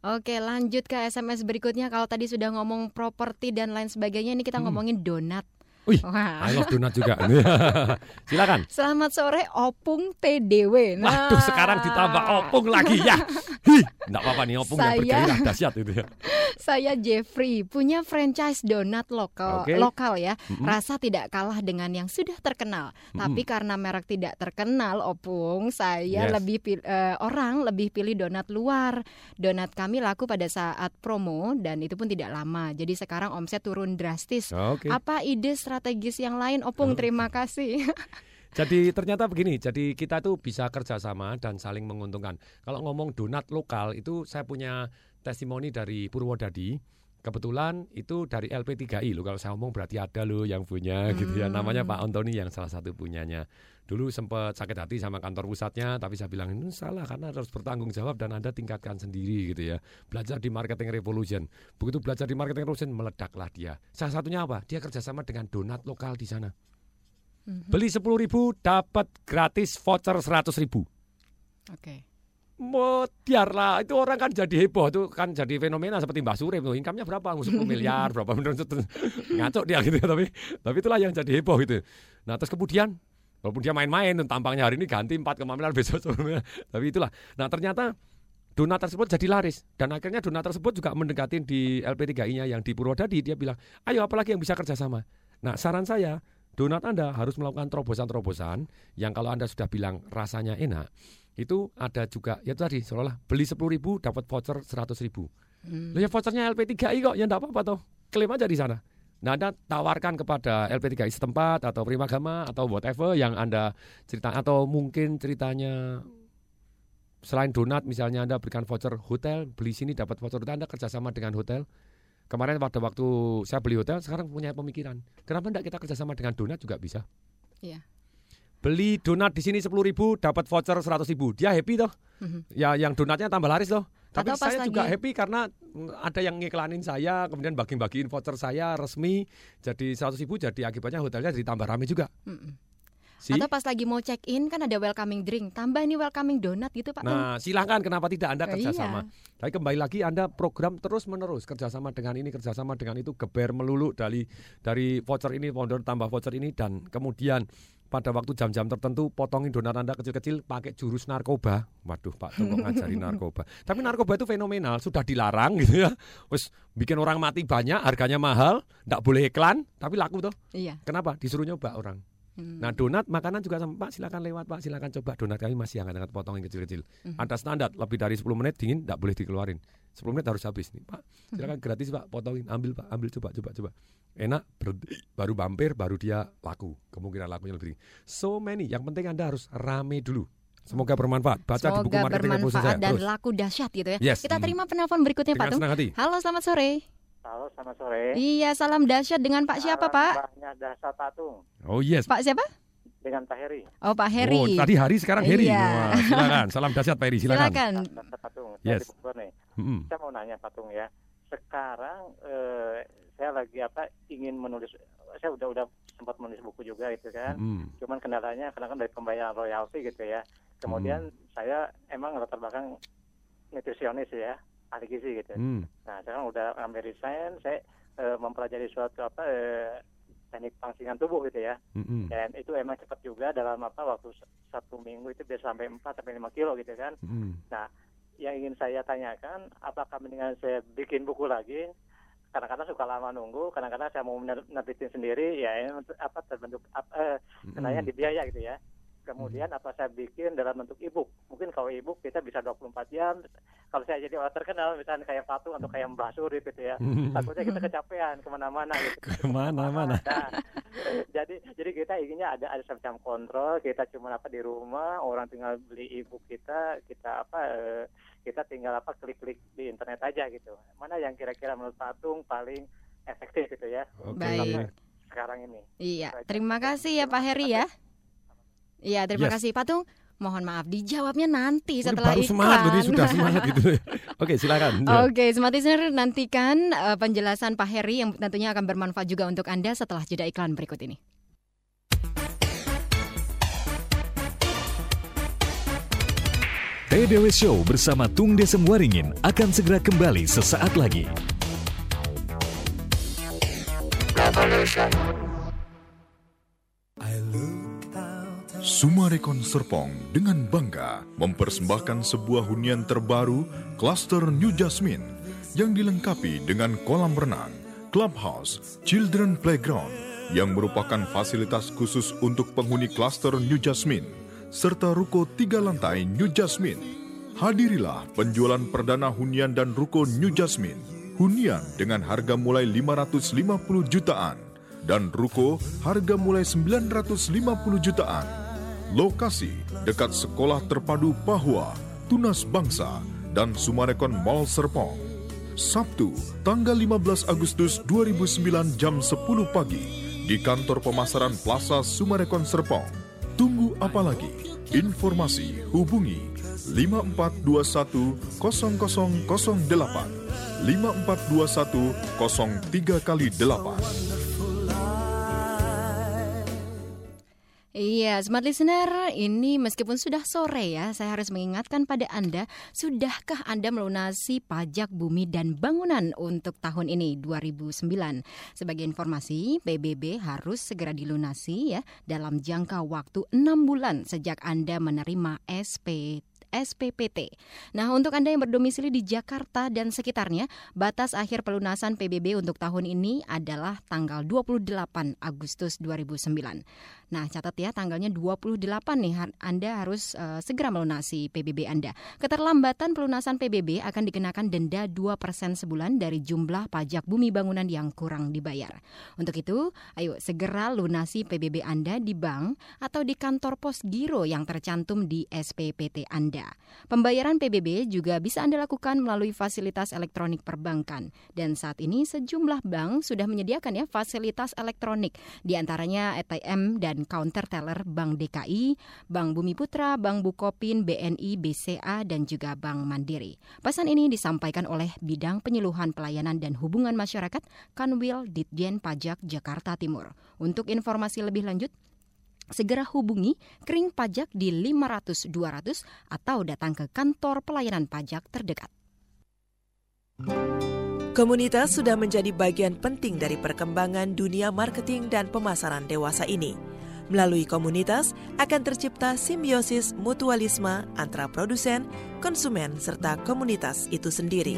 Oke, lanjut ke SMS berikutnya. Kalau tadi sudah ngomong properti dan lain sebagainya, ini kita Hmm. ngomongin donat. Wih, Wah. I love donat juga. *laughs* Silakan. Selamat sore, Opung TDW. Nah, Waduh, sekarang ditambah opung lagi ya. Hi, enggak apa-apa nih opung yang Saya- bergairah dahsyat itu ya. *laughs* Saya Jeffrey, punya franchise donat lokal, Oke. lokal ya. Mm-mm. Rasa tidak kalah dengan yang sudah terkenal. Tapi karena merek tidak terkenal, Opung, saya Yes. lebih pil- eh, orang lebih pilih donat luar. Donat kami laku pada saat promo dan itu pun tidak lama. Jadi sekarang omset turun drastis. Oke. Apa ide strategis yang lain, Opung? Oh. Terima kasih. *laughs* Jadi ternyata begini, jadi kita tuh bisa kerjasama dan saling menguntungkan. Kalau ngomong donat lokal itu saya punya testimoni dari Purwodadi. Kebetulan itu dari LP3I loh. Kalau saya ngomong berarti ada loh yang punya gitu ya. Namanya Pak Antoni yang salah satu punyanya. Dulu sempat sakit hati sama kantor pusatnya, tapi saya bilang ini salah karena harus bertanggung jawab dan Anda tingkatkan sendiri gitu ya. Belajar di marketing revolution. Begitu belajar di marketing revolution meledaklah dia. Salah satunya apa? Dia kerjasama dengan donat lokal di sana. Beli 10.000 ribu dapat gratis voucher 100.000 ribu. Oke. Modiar lah, itu orang kan jadi heboh. Itu kan jadi fenomena seperti Mbak Surip tuh. Income-nya berapa? 10 *laughs* miliar berapa? Terus ngaco dia gitu. Ya tapi tapi itulah yang jadi heboh gitu. Nah terus kemudian walaupun dia main-main tampangnya hari ini ganti 4 miliar besok 10 miliar. tapi itulah. Nah ternyata donat tersebut jadi laris. Dan akhirnya donat tersebut juga mendekatin di LP3I-nya yang di Purwodadi. Dia bilang ayo apalagi yang bisa kerjasama. Nah saran saya donat Anda harus melakukan terobosan-terobosan yang kalau Anda sudah bilang rasanya enak itu ada juga ya itu tadi seolah beli 10.000 ribu dapat voucher 100.000 ribu. Hmm. Loh ya vouchernya LP3I kok ya enggak apa-apa toh. Klaim aja di sana. Nah, Anda tawarkan kepada LP3I setempat atau Primagama atau whatever yang Anda cerita atau mungkin ceritanya selain donat misalnya Anda berikan voucher hotel, beli sini dapat voucher hotel, Anda kerjasama dengan hotel. Kemarin pada waktu saya beli hotel, sekarang punya pemikiran. Kenapa enggak kita kerjasama dengan donat juga bisa? Iya. Beli donat di sini 10.000 ribu dapat voucher 100.000 ribu. Dia happy toh. Mhm. Ya yang donatnya tambah laris toh. Tapi Atau saya juga lagi- happy karena mm, ada yang ngiklanin saya, kemudian bagi-bagiin voucher saya resmi jadi 100.000 ribu jadi akibatnya hotelnya jadi tambah rame juga. Mm-mm. Si? Atau pas lagi mau check in kan ada welcoming drink, tambah ini welcoming donat gitu Pak. Nah, silahkan kenapa tidak Anda Oh, kerjasama? iya. Tapi kembali lagi Anda program terus menerus kerjasama dengan ini, kerjasama dengan itu, geber melulu dari dari voucher ini, voucher tambah voucher ini dan kemudian pada waktu jam-jam tertentu potongin donat Anda kecil-kecil pakai jurus narkoba. Waduh, Pak Tung kok ngajari *laughs* narkoba. Tapi narkoba itu fenomenal, sudah dilarang gitu ya. Wes bikin orang mati banyak, harganya mahal, ndak boleh iklan, tapi laku tuh. Iya. Kenapa? Disuruh nyoba orang. Hmm. Nah donat makanan juga sama Pak silakan lewat Pak silakan coba donat kami masih hangat-hangat potongin kecil-kecil. Mhm. Ada standar lebih dari 10 menit dingin tidak boleh dikeluarin. 10 menit harus habis nih Pak. Silakan Mhm. gratis Pak potongin ambil Pak ambil coba coba coba. Enak berhenti baru mampir baru dia laku kemungkinan lakunya lebih tinggi. So many yang penting Anda harus rame dulu. Semoga bermanfaat. Baca di buku Semoga marketing bermanfaat saya. dan Terus laku dahsyat gitu ya. Yes. Kita Hmm. terima penelpon berikutnya Pak dengan Tung. senang hati. Halo, selamat sore. Halo, selamat sore. Iya, salam dahsyat dengan Pak siapa Pak? Mbaknya Dasa Tatung Oh yes. Pak siapa? dengan Pak Heri. Oh Pak Heri. Oh, tadi hari sekarang Heri. Iya. Wah, silakan. Salam dahsyat Pak Heri silakan. Silakan. Dasa Tatung. Yes. Saya mau nanya Patung ya. Sekarang eh, saya lagi apa ingin menulis saya udah udah sempat menulis buku juga gitu kan. Mm. Cuman kendalanya karena kan dari pembayaran royalti gitu ya. Kemudian Hmm. saya emang latar belakang nutrisionis ya, ahli gizi gitu. Mm. Nah, sekarang udah ambil resign, saya eh, mempelajari suatu apa eh, teknik pangsingan tubuh gitu ya. Mm-mm. Dan itu emang cepat juga dalam apa waktu satu minggu itu bisa sampai 4 sampai 5 kilo gitu kan. Mm. Nah, yang ingin saya tanyakan, apakah mendingan saya bikin buku lagi? Kadang-kadang suka lama nunggu, kadang-kadang saya mau nerbitin sendiri, ya apa terbentuk apa, eh, kenanya di biaya gitu ya. Kemudian apa saya bikin dalam bentuk e-book? Mungkin kalau e-book kita bisa 24 jam. Kalau saya jadi orang terkenal, misalnya kayak Patung atau kayak Mbah Surip gitu ya, *laughs* takutnya kita kecapean ke mana-mana gitu. Ke mana-mana. *laughs* Nah, jadi jadi kita inginnya ada ada semacam kontrol kita cuma apa di rumah orang tinggal beli e-book kita kita apa eh, kita tinggal apa klik-klik di internet aja gitu mana yang kira-kira menurut Patung paling efektif gitu ya Oke. Baik. sekarang ini Iya, terima kasih ya Pak Heri ya. Iya, terima Yes. kasih Patung. Mohon maaf dijawabnya nanti Ini setelah baru iklan. semangat, ini sudah semangat *laughs* gitu. Oke, silakan. Oke, Smart Listener nantikan eh, penjelasan Pak Heri yang tentunya akan bermanfaat juga untuk Anda setelah jeda iklan berikut ini. TDW Show bersama Tung Desem Waringin akan segera kembali sesaat lagi. Sumarekon Serpong dengan bangga mempersembahkan sebuah hunian terbaru klaster New Jasmine yang dilengkapi dengan kolam renang, clubhouse, children playground yang merupakan fasilitas khusus untuk penghuni klaster New Jasmine serta ruko tiga lantai New Jasmine. Hadirilah penjualan perdana hunian dan ruko New Jasmine. Hunian dengan harga mulai 550 jutaan dan ruko harga mulai 950 jutaan. Lokasi dekat Sekolah Terpadu Pahua, Tunas Bangsa, dan Sumarekon Mall Serpong. Sabtu, tanggal 15 Agustus 2009 jam 10 pagi di kantor pemasaran Plaza Sumarekon Serpong. Tunggu apa lagi? Informasi hubungi 5421 0008 5421 03 kali 8. Iya, Smart Listener, ini meskipun sudah sore ya, saya harus mengingatkan pada Anda, sudahkah Anda melunasi pajak bumi dan bangunan untuk tahun ini 2009? Sebagai informasi, PBB harus segera dilunasi ya dalam jangka waktu 6 bulan sejak Anda menerima SP SPPT. Nah, untuk Anda yang berdomisili di Jakarta dan sekitarnya, batas akhir pelunasan PBB untuk tahun ini adalah tanggal 28 Agustus 2009. Nah, catat ya tanggalnya 28 nih Anda harus eh, segera melunasi PBB Anda. Keterlambatan pelunasan PBB akan dikenakan denda 2% sebulan dari jumlah pajak bumi bangunan yang kurang dibayar. Untuk itu, ayo segera lunasi PBB Anda di bank atau di kantor pos giro yang tercantum di SPPT Anda. Pembayaran PBB juga bisa Anda lakukan melalui fasilitas elektronik perbankan. Dan saat ini sejumlah bank sudah menyediakan ya fasilitas elektronik di antaranya ATM dan counter teller Bank DKI, Bank Bumi Putra, Bank Bukopin, BNI, BCA dan juga Bank Mandiri. Pesan ini disampaikan oleh Bidang Penyeluhan Pelayanan dan Hubungan Masyarakat Kanwil Ditjen Pajak Jakarta Timur. Untuk informasi lebih lanjut segera hubungi Kering Pajak di 500 200 atau datang ke kantor pelayanan pajak terdekat. Komunitas sudah menjadi bagian penting dari perkembangan dunia marketing dan pemasaran dewasa ini. Melalui komunitas akan tercipta simbiosis mutualisme antara produsen, konsumen, serta komunitas itu sendiri.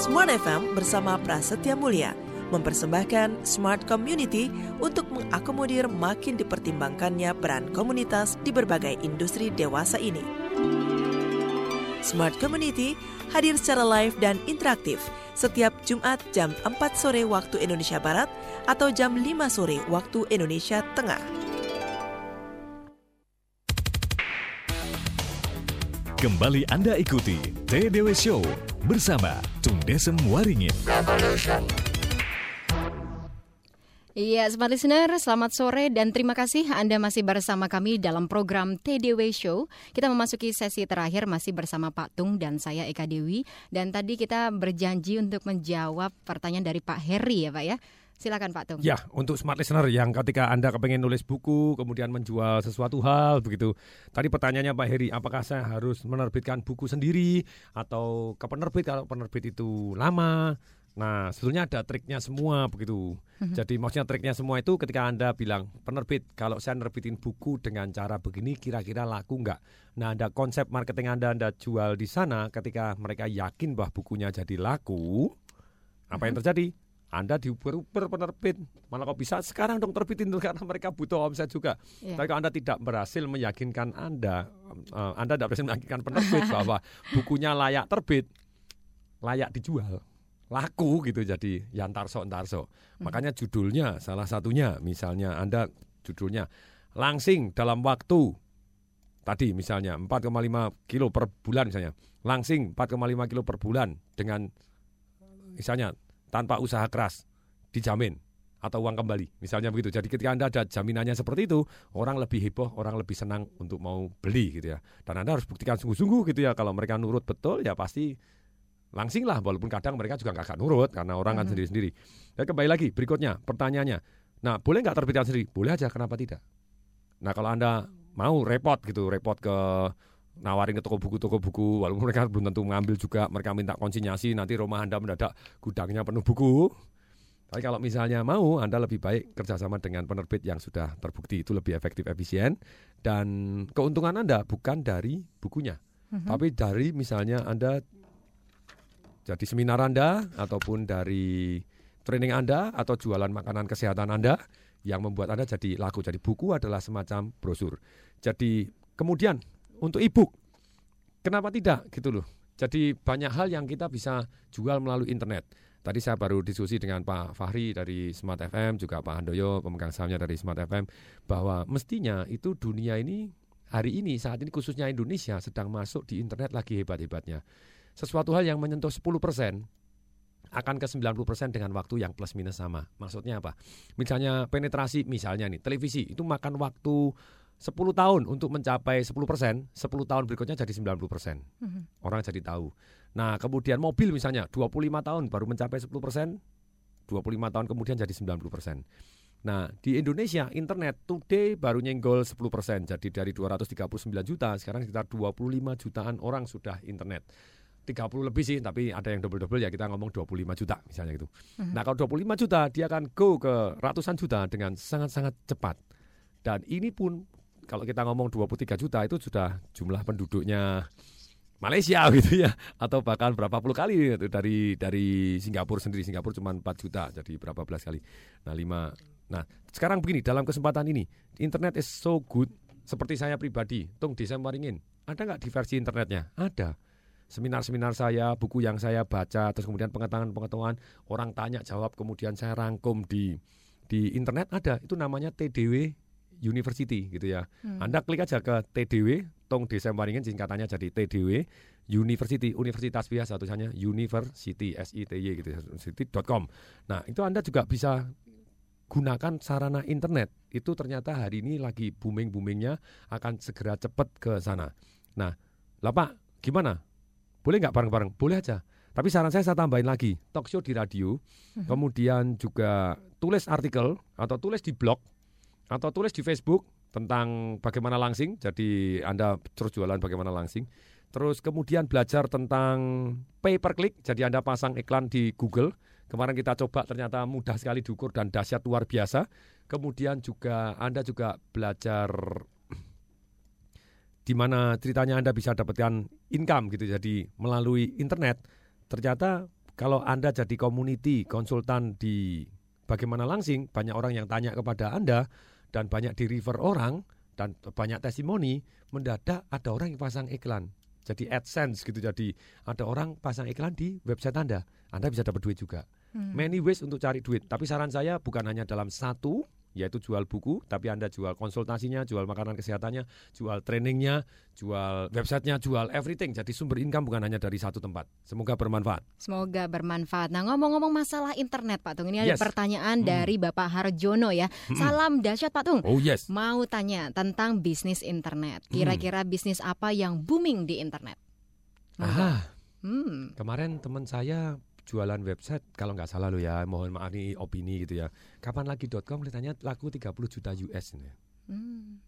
Smart FM bersama Prasetya Mulia mempersembahkan Smart Community untuk mengakomodir makin dipertimbangkannya peran komunitas di berbagai industri dewasa ini. Smart Community hadir secara live dan interaktif setiap Jumat jam 4 sore waktu Indonesia Barat atau jam 5 sore waktu Indonesia Tengah. Kembali Anda ikuti TDW Show bersama Tung Desem Waringin. Iya, Smart Listener, selamat sore dan terima kasih Anda masih bersama kami dalam program TDW Show. Kita memasuki sesi terakhir masih bersama Pak Tung dan saya Eka Dewi. Dan tadi kita berjanji untuk menjawab pertanyaan dari Pak Heri ya Pak ya. Silakan Pak Tung. Ya, untuk smart listener yang ketika Anda kepengen nulis buku, kemudian menjual sesuatu hal begitu. Tadi pertanyaannya Pak Heri, apakah saya harus menerbitkan buku sendiri atau ke penerbit kalau penerbit itu lama Nah, sebetulnya ada triknya semua begitu. Mhm. Jadi maksudnya triknya semua itu ketika Anda bilang penerbit, kalau saya nerbitin buku dengan cara begini kira-kira laku nggak? Nah, ada konsep marketing Anda Anda jual di sana ketika mereka yakin bahwa bukunya jadi laku, apa yang terjadi? Anda diuber-uber penerbit. Malah kok bisa sekarang dong terbitin tuh *laughs* karena mereka butuh omset juga. Iya. Tapi kalau Anda tidak berhasil meyakinkan Anda, eh, Anda tidak berhasil meyakinkan penerbit *laughs* bahwa bukunya layak terbit, layak dijual, laku gitu jadi yantarso entarso. Makanya judulnya salah satunya misalnya Anda judulnya langsing dalam waktu. Tadi misalnya 4,5 kilo per bulan misalnya. Langsing 4,5 kilo per bulan dengan misalnya tanpa usaha keras dijamin atau uang kembali. Misalnya begitu. Jadi ketika anda ada jaminannya seperti itu orang lebih heboh orang lebih senang untuk mau beli gitu ya. Dan anda harus buktikan sungguh-sungguh gitu ya. Kalau mereka nurut betul ya pasti langsing lah walaupun kadang mereka juga nggak akan nurut karena orang kan Mhm. sendiri-sendiri. Dan kembali lagi berikutnya pertanyaannya. Nah boleh nggak terbitkan sendiri? Boleh aja kenapa tidak? Nah kalau anda mau repot gitu repot ke nawarin ke toko buku toko buku walaupun mereka belum tentu mengambil juga mereka minta konsinyasi nanti rumah anda mendadak gudangnya penuh buku. Tapi kalau misalnya mau anda lebih baik kerjasama dengan penerbit yang sudah terbukti itu lebih efektif efisien dan keuntungan anda bukan dari bukunya Mhm. tapi dari misalnya anda jadi seminar anda ataupun dari training anda atau jualan makanan kesehatan anda yang membuat anda jadi laku. Jadi buku adalah semacam brosur. Jadi kemudian untuk ebook kenapa tidak? Gitu loh. Jadi banyak hal yang kita bisa jual melalui internet. Tadi saya baru diskusi dengan Pak Fahri dari Smart FM juga Pak Handoyo pemegang sahamnya dari Smart FM bahwa mestinya itu dunia ini hari ini saat ini khususnya Indonesia sedang masuk di internet lagi hebat-hebatnya sesuatu hal yang menyentuh 10% akan ke 90% dengan waktu yang plus minus sama. Maksudnya apa? Misalnya penetrasi misalnya nih televisi itu makan waktu 10 tahun untuk mencapai 10%, 10 tahun berikutnya jadi 90%. Mhm. Orang jadi tahu. Nah, kemudian mobil misalnya 25 tahun baru mencapai 10%, 25 tahun kemudian jadi 90%. Nah, di Indonesia internet today baru nyenggol 10%. Jadi dari 239 juta sekarang sekitar 25 jutaan orang sudah internet. 30 lebih sih, tapi ada yang double-double ya kita ngomong 25 juta misalnya gitu. Mhm. Nah, kalau 25 juta dia akan go ke ratusan juta dengan sangat-sangat cepat. Dan ini pun kalau kita ngomong 23 juta itu sudah jumlah penduduknya Malaysia *laughs* gitu ya atau bahkan berapa puluh kali itu dari dari Singapura sendiri Singapura cuma 4 juta jadi berapa belas kali nah lima nah sekarang begini dalam kesempatan ini internet is so good seperti saya pribadi tung Desember ingin ada nggak di versi internetnya ada seminar-seminar saya buku yang saya baca terus kemudian pengetahuan-pengetahuan orang tanya jawab kemudian saya rangkum di di internet ada itu namanya TDW University gitu ya Hmm. anda klik aja ke TDW, Tong Desember ingin singkatannya jadi TDW University, Universitas biasa tulisannya University, S I T Y gitu ya, university.com. Nah, itu Anda juga bisa gunakan sarana internet. Itu ternyata hari ini lagi booming-boomingnya akan segera cepat ke sana. Nah, lah Pak, gimana? Boleh nggak bareng-bareng? Boleh aja. Tapi saran saya saya tambahin lagi, talk show di radio, kemudian juga tulis artikel atau tulis di blog atau tulis di Facebook tentang bagaimana langsing. Jadi Anda terus jualan bagaimana langsing. Terus kemudian belajar tentang pay per click. Jadi Anda pasang iklan di Google. Kemarin kita coba ternyata mudah sekali diukur dan dahsyat luar biasa. Kemudian juga Anda juga belajar di mana ceritanya Anda bisa dapatkan income gitu. Jadi melalui internet. Ternyata kalau Anda jadi community konsultan di bagaimana langsing, banyak orang yang tanya kepada Anda dan banyak di refer orang dan banyak testimoni, mendadak ada orang yang pasang iklan. Jadi AdSense gitu. Jadi ada orang pasang iklan di website Anda. Anda bisa dapat duit juga. Hmm. Many ways untuk cari duit. Tapi saran saya bukan hanya dalam satu, yaitu jual buku, tapi Anda jual konsultasinya, jual makanan kesehatannya, jual trainingnya, jual websitenya, jual everything. Jadi sumber income bukan hanya dari satu tempat. Semoga bermanfaat. Semoga bermanfaat. Nah, ngomong-ngomong masalah internet, Pak Tung, ini ada Yes. pertanyaan Hmm. dari Bapak Harjono ya. Salam dahsyat, Pak Tung. Oh yes. Mau tanya tentang bisnis internet. Kira-kira bisnis apa yang booming di internet? Ah, Hmm. kemarin teman saya jualan website kalau nggak salah lo ya, mohon maaf ini opini gitu ya. Kapan lagi.com kelihatannya laku 30 juta US ini. Hmm.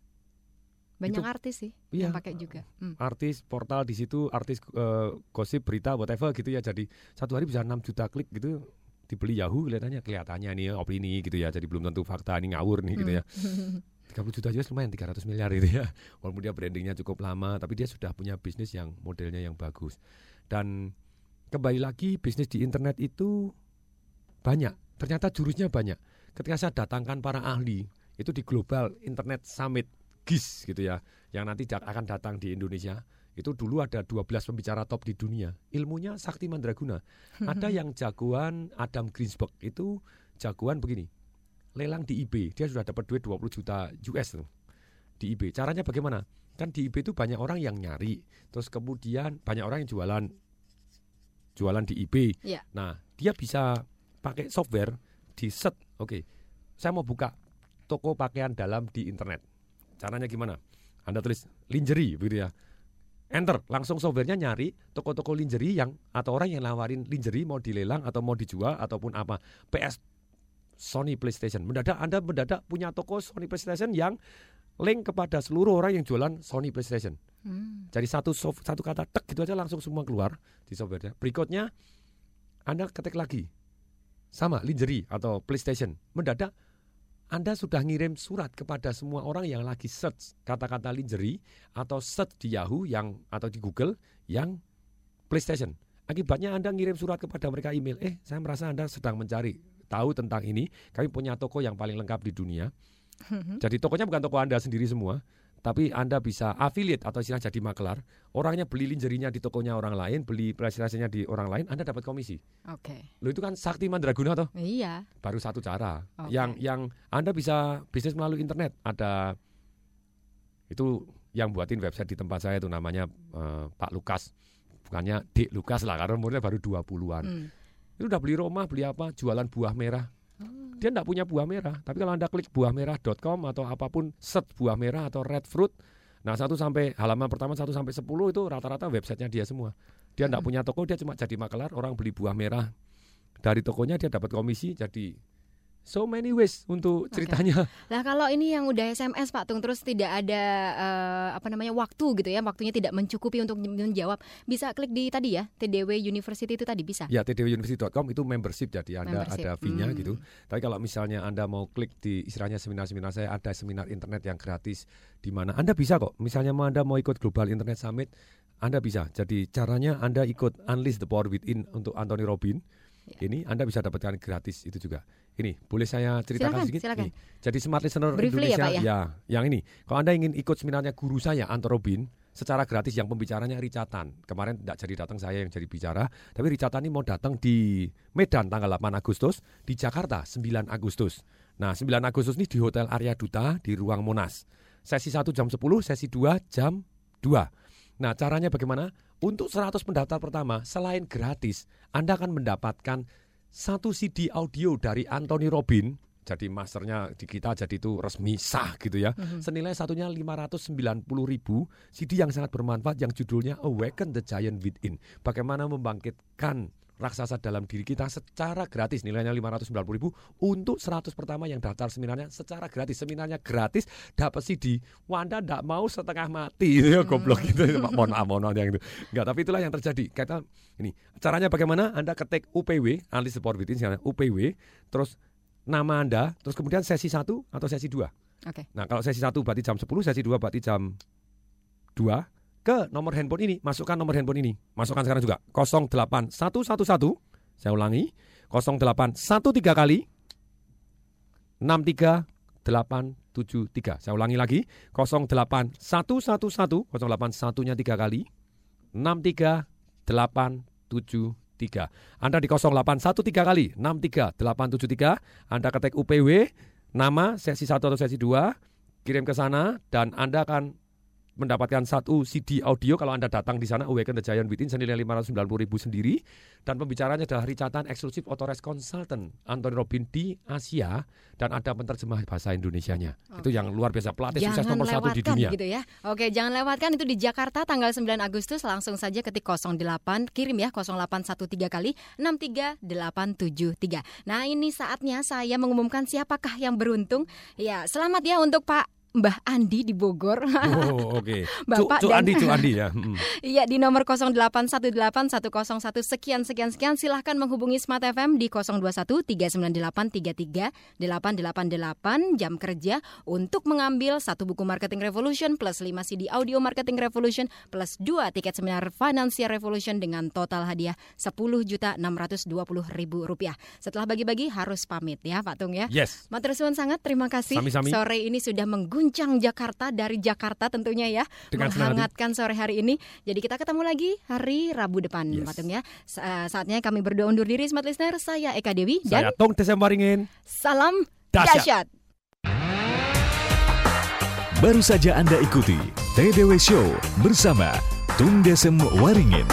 Banyak Itu- artis sih Iya. yang pakai juga. Hmm. artis portal di situ artis eh, gosip berita whatever gitu ya jadi satu hari bisa 6 juta klik gitu dibeli Yahoo kelihatannya kelihatannya nih opini gitu ya jadi belum tentu fakta ini ngawur nih gitu ya *laughs* 30 juta US lumayan 300 miliar gitu ya walaupun dia brandingnya cukup lama tapi dia sudah punya bisnis yang modelnya yang bagus dan kembali lagi bisnis di internet itu banyak. Ternyata jurusnya banyak. Ketika saya datangkan para ahli itu di Global Internet Summit GIS gitu ya yang nanti akan datang di Indonesia itu dulu ada 12 pembicara top di dunia. Ilmunya sakti mandraguna. *laughs* Ada yang jagoan Adam Greensburg itu jagoan begini lelang di eBay. Dia sudah dapat duit 20 juta US tuh di eBay. Caranya bagaimana? Kan di eBay itu banyak orang yang nyari terus kemudian banyak orang yang jualan jualan di eBay. Iya. nah dia bisa pakai software di set. Oke saya mau buka toko pakaian dalam di internet. Caranya gimana? Anda tulis lingerie begitu ya. Enter. Langsung softwarenya nyari toko-toko lingerie yang atau orang yang nawarin lingerie mau dilelang atau mau dijual ataupun apa. PS Sony PlayStation. Mendadak Anda mendadak punya toko Sony PlayStation yang link kepada seluruh orang yang jualan Sony PlayStation Hmm. jadi satu soft, satu kata tek gitu aja langsung semua keluar di softwarenya berikutnya Anda ketik lagi sama lingerie atau PlayStation mendadak anda sudah ngirim surat kepada semua orang yang lagi search kata-kata lingerie atau search di Yahoo yang atau di Google yang PlayStation. Akibatnya Anda ngirim surat kepada mereka email, eh saya merasa Anda sedang mencari tahu tentang ini. Kami punya toko yang paling lengkap di dunia. Jadi tokonya bukan toko Anda sendiri semua, tapi Anda bisa affiliate atau istilah jadi makelar. Orangnya beli lingerie-nya di tokonya orang lain, beli PlayStation-nya di orang lain, Anda dapat komisi. Oke. Lo itu kan sakti mandraguna toh? Iya. baru satu cara. Oke. Yang yang Anda bisa bisnis melalui internet. Ada itu yang buatin website di tempat saya itu namanya eh, Pak Lukas. Bukannya Dik Lukas lah karena umurnya baru 20-an. Hmm. Itu udah beli rumah, beli apa, jualan buah merah. Dia enggak punya buah merah, tapi kalau Anda klik buahmerah.com atau apa pun search buah merah atau red fruit, nah satu sampai halaman pertama satu sampai 10 itu rata-rata websitenya dia semua. Dia enggak punya toko, dia cuma jadi makelar, orang beli buah merah. Dari tokonya dia dapat komisi jadi so many ways untuk ceritanya. *laughs* Lah kalau ini yang udah SMS Pak Tung terus tidak ada eh, apa namanya waktu gitu ya, waktunya tidak mencukupi untuk menjawab, bisa klik di tadi ya TDW University itu tadi bisa. Ya tdwuniversity.com itu membership jadi Anda Membership. ada fee-nya Hmm. gitu. Tapi kalau misalnya Anda mau klik di istilahnya seminar-seminar saya ada seminar internet yang gratis di mana Anda bisa kok. Misalnya mau Anda mau ikut Global Internet Summit, Anda bisa. Jadi caranya Anda ikut Unleash the Power Within untuk Anthony Robin. Ya. Ini Anda bisa dapatkan gratis itu juga. Ini boleh saya ceritakan Silakan, sedikit? silakan. Nih, jadi Smart Listener Briefly ya, Indonesia Pak, ya? yang ini. Kalau Anda ingin ikut seminarnya guru saya Anto Robin secara gratis yang pembicaranya Ricatan. Kemarin tidak jadi datang saya yang jadi bicara, tapi Ricatan ini mau datang di Medan tanggal 8 Agustus, di Jakarta 9 Agustus. Nah, 9 Agustus ini di Hotel Arya Duta di Ruang Monas. Sesi 1 jam 10, sesi 2 jam 2. Nah, caranya bagaimana? Untuk 100 pendaftar pertama, selain gratis, Anda akan mendapatkan satu CD audio dari Anthony Robin. Jadi masternya di kita jadi itu resmi sah gitu ya. Senilai satunya 590 ribu CD yang sangat bermanfaat yang judulnya Awaken the Giant Within. Bagaimana membangkitkan raksasa dalam diri kita secara gratis. Nilainya 590 ribu untuk 100 pertama yang daftar seminarnya secara gratis. Seminarnya gratis dapat CD Wanda ndak mau setengah mati. Gitu *laughs* ya goblok gitu. Pak mohon maaf mohon maaf yang itu. Enggak tapi itulah yang terjadi. Kata ini caranya bagaimana? Anda ketik UPW Analysis Support Within UPW terus nama Anda terus kemudian sesi 1 atau sesi 2 Oke. Nah, kalau sesi 1 berarti jam 10, sesi 2 berarti jam 2 ke nomor handphone ini, masukkan nomor handphone ini. Masukkan sekarang juga. 08111 saya ulangi. 0813 kali. 63873. Saya ulangi lagi. 08111 081 nya 3 kali. 63873. Anda di 0813 kali. 63873, Anda ketik UPW, nama sesi 1 atau sesi 2, kirim ke sana dan Anda akan mendapatkan satu CD audio. Kalau Anda datang di sana Awaken the Giant Within senilai 590 ribu sendiri. Dan pembicaranya adalah Richatan Eksklusif Authorized Consultant Anthony Robin di Asia. Dan ada penerjemah bahasa Indonesianya. Itu yang luar biasa pelatih sukses Jangan nomor satu di dunia. gitu ya. Oke, jangan lewatkan. Itu di Jakarta tanggal 9 Agustus. Langsung saja ketik 08 kirim ya 0813 kali 63873. Nah, ini saatnya saya mengumumkan siapakah yang beruntung. Ya, selamat ya untuk Pak Mbah Andi di Bogor. Oh, oke. *laughs* Bapak Cuk, Cuk dan- Andi, Cuk *laughs* Andi ya. Mm. Iya di nomor 0818101 sekian sekian sekian silahkan menghubungi Smart FM di 021 398 33 888 jam kerja untuk mengambil satu buku Marketing Revolution plus 5 CD audio Marketing Revolution plus 2 tiket seminar Financial Revolution dengan total hadiah 10 juta 620 ribu rupiah. Setelah bagi-bagi harus pamit ya Pak Tung ya. Yes. Matur sangat terima kasih. Sami-sami. Sore ini sudah mengguncang Jakarta dari Jakarta tentunya ya. Dengan menghangatkan sore hari ini. Jadi kita ketemu lagi hari Rabu depan Yes. Patung ya. Sa- Saatnya kami berdua undur diri Smart Listener. Saya Eka Dewi dan Saya Tong Desembaringin. salam Dahsyat. dahsyat. Baru saja Anda ikuti TDW Show bersama Tung Desem Waringin.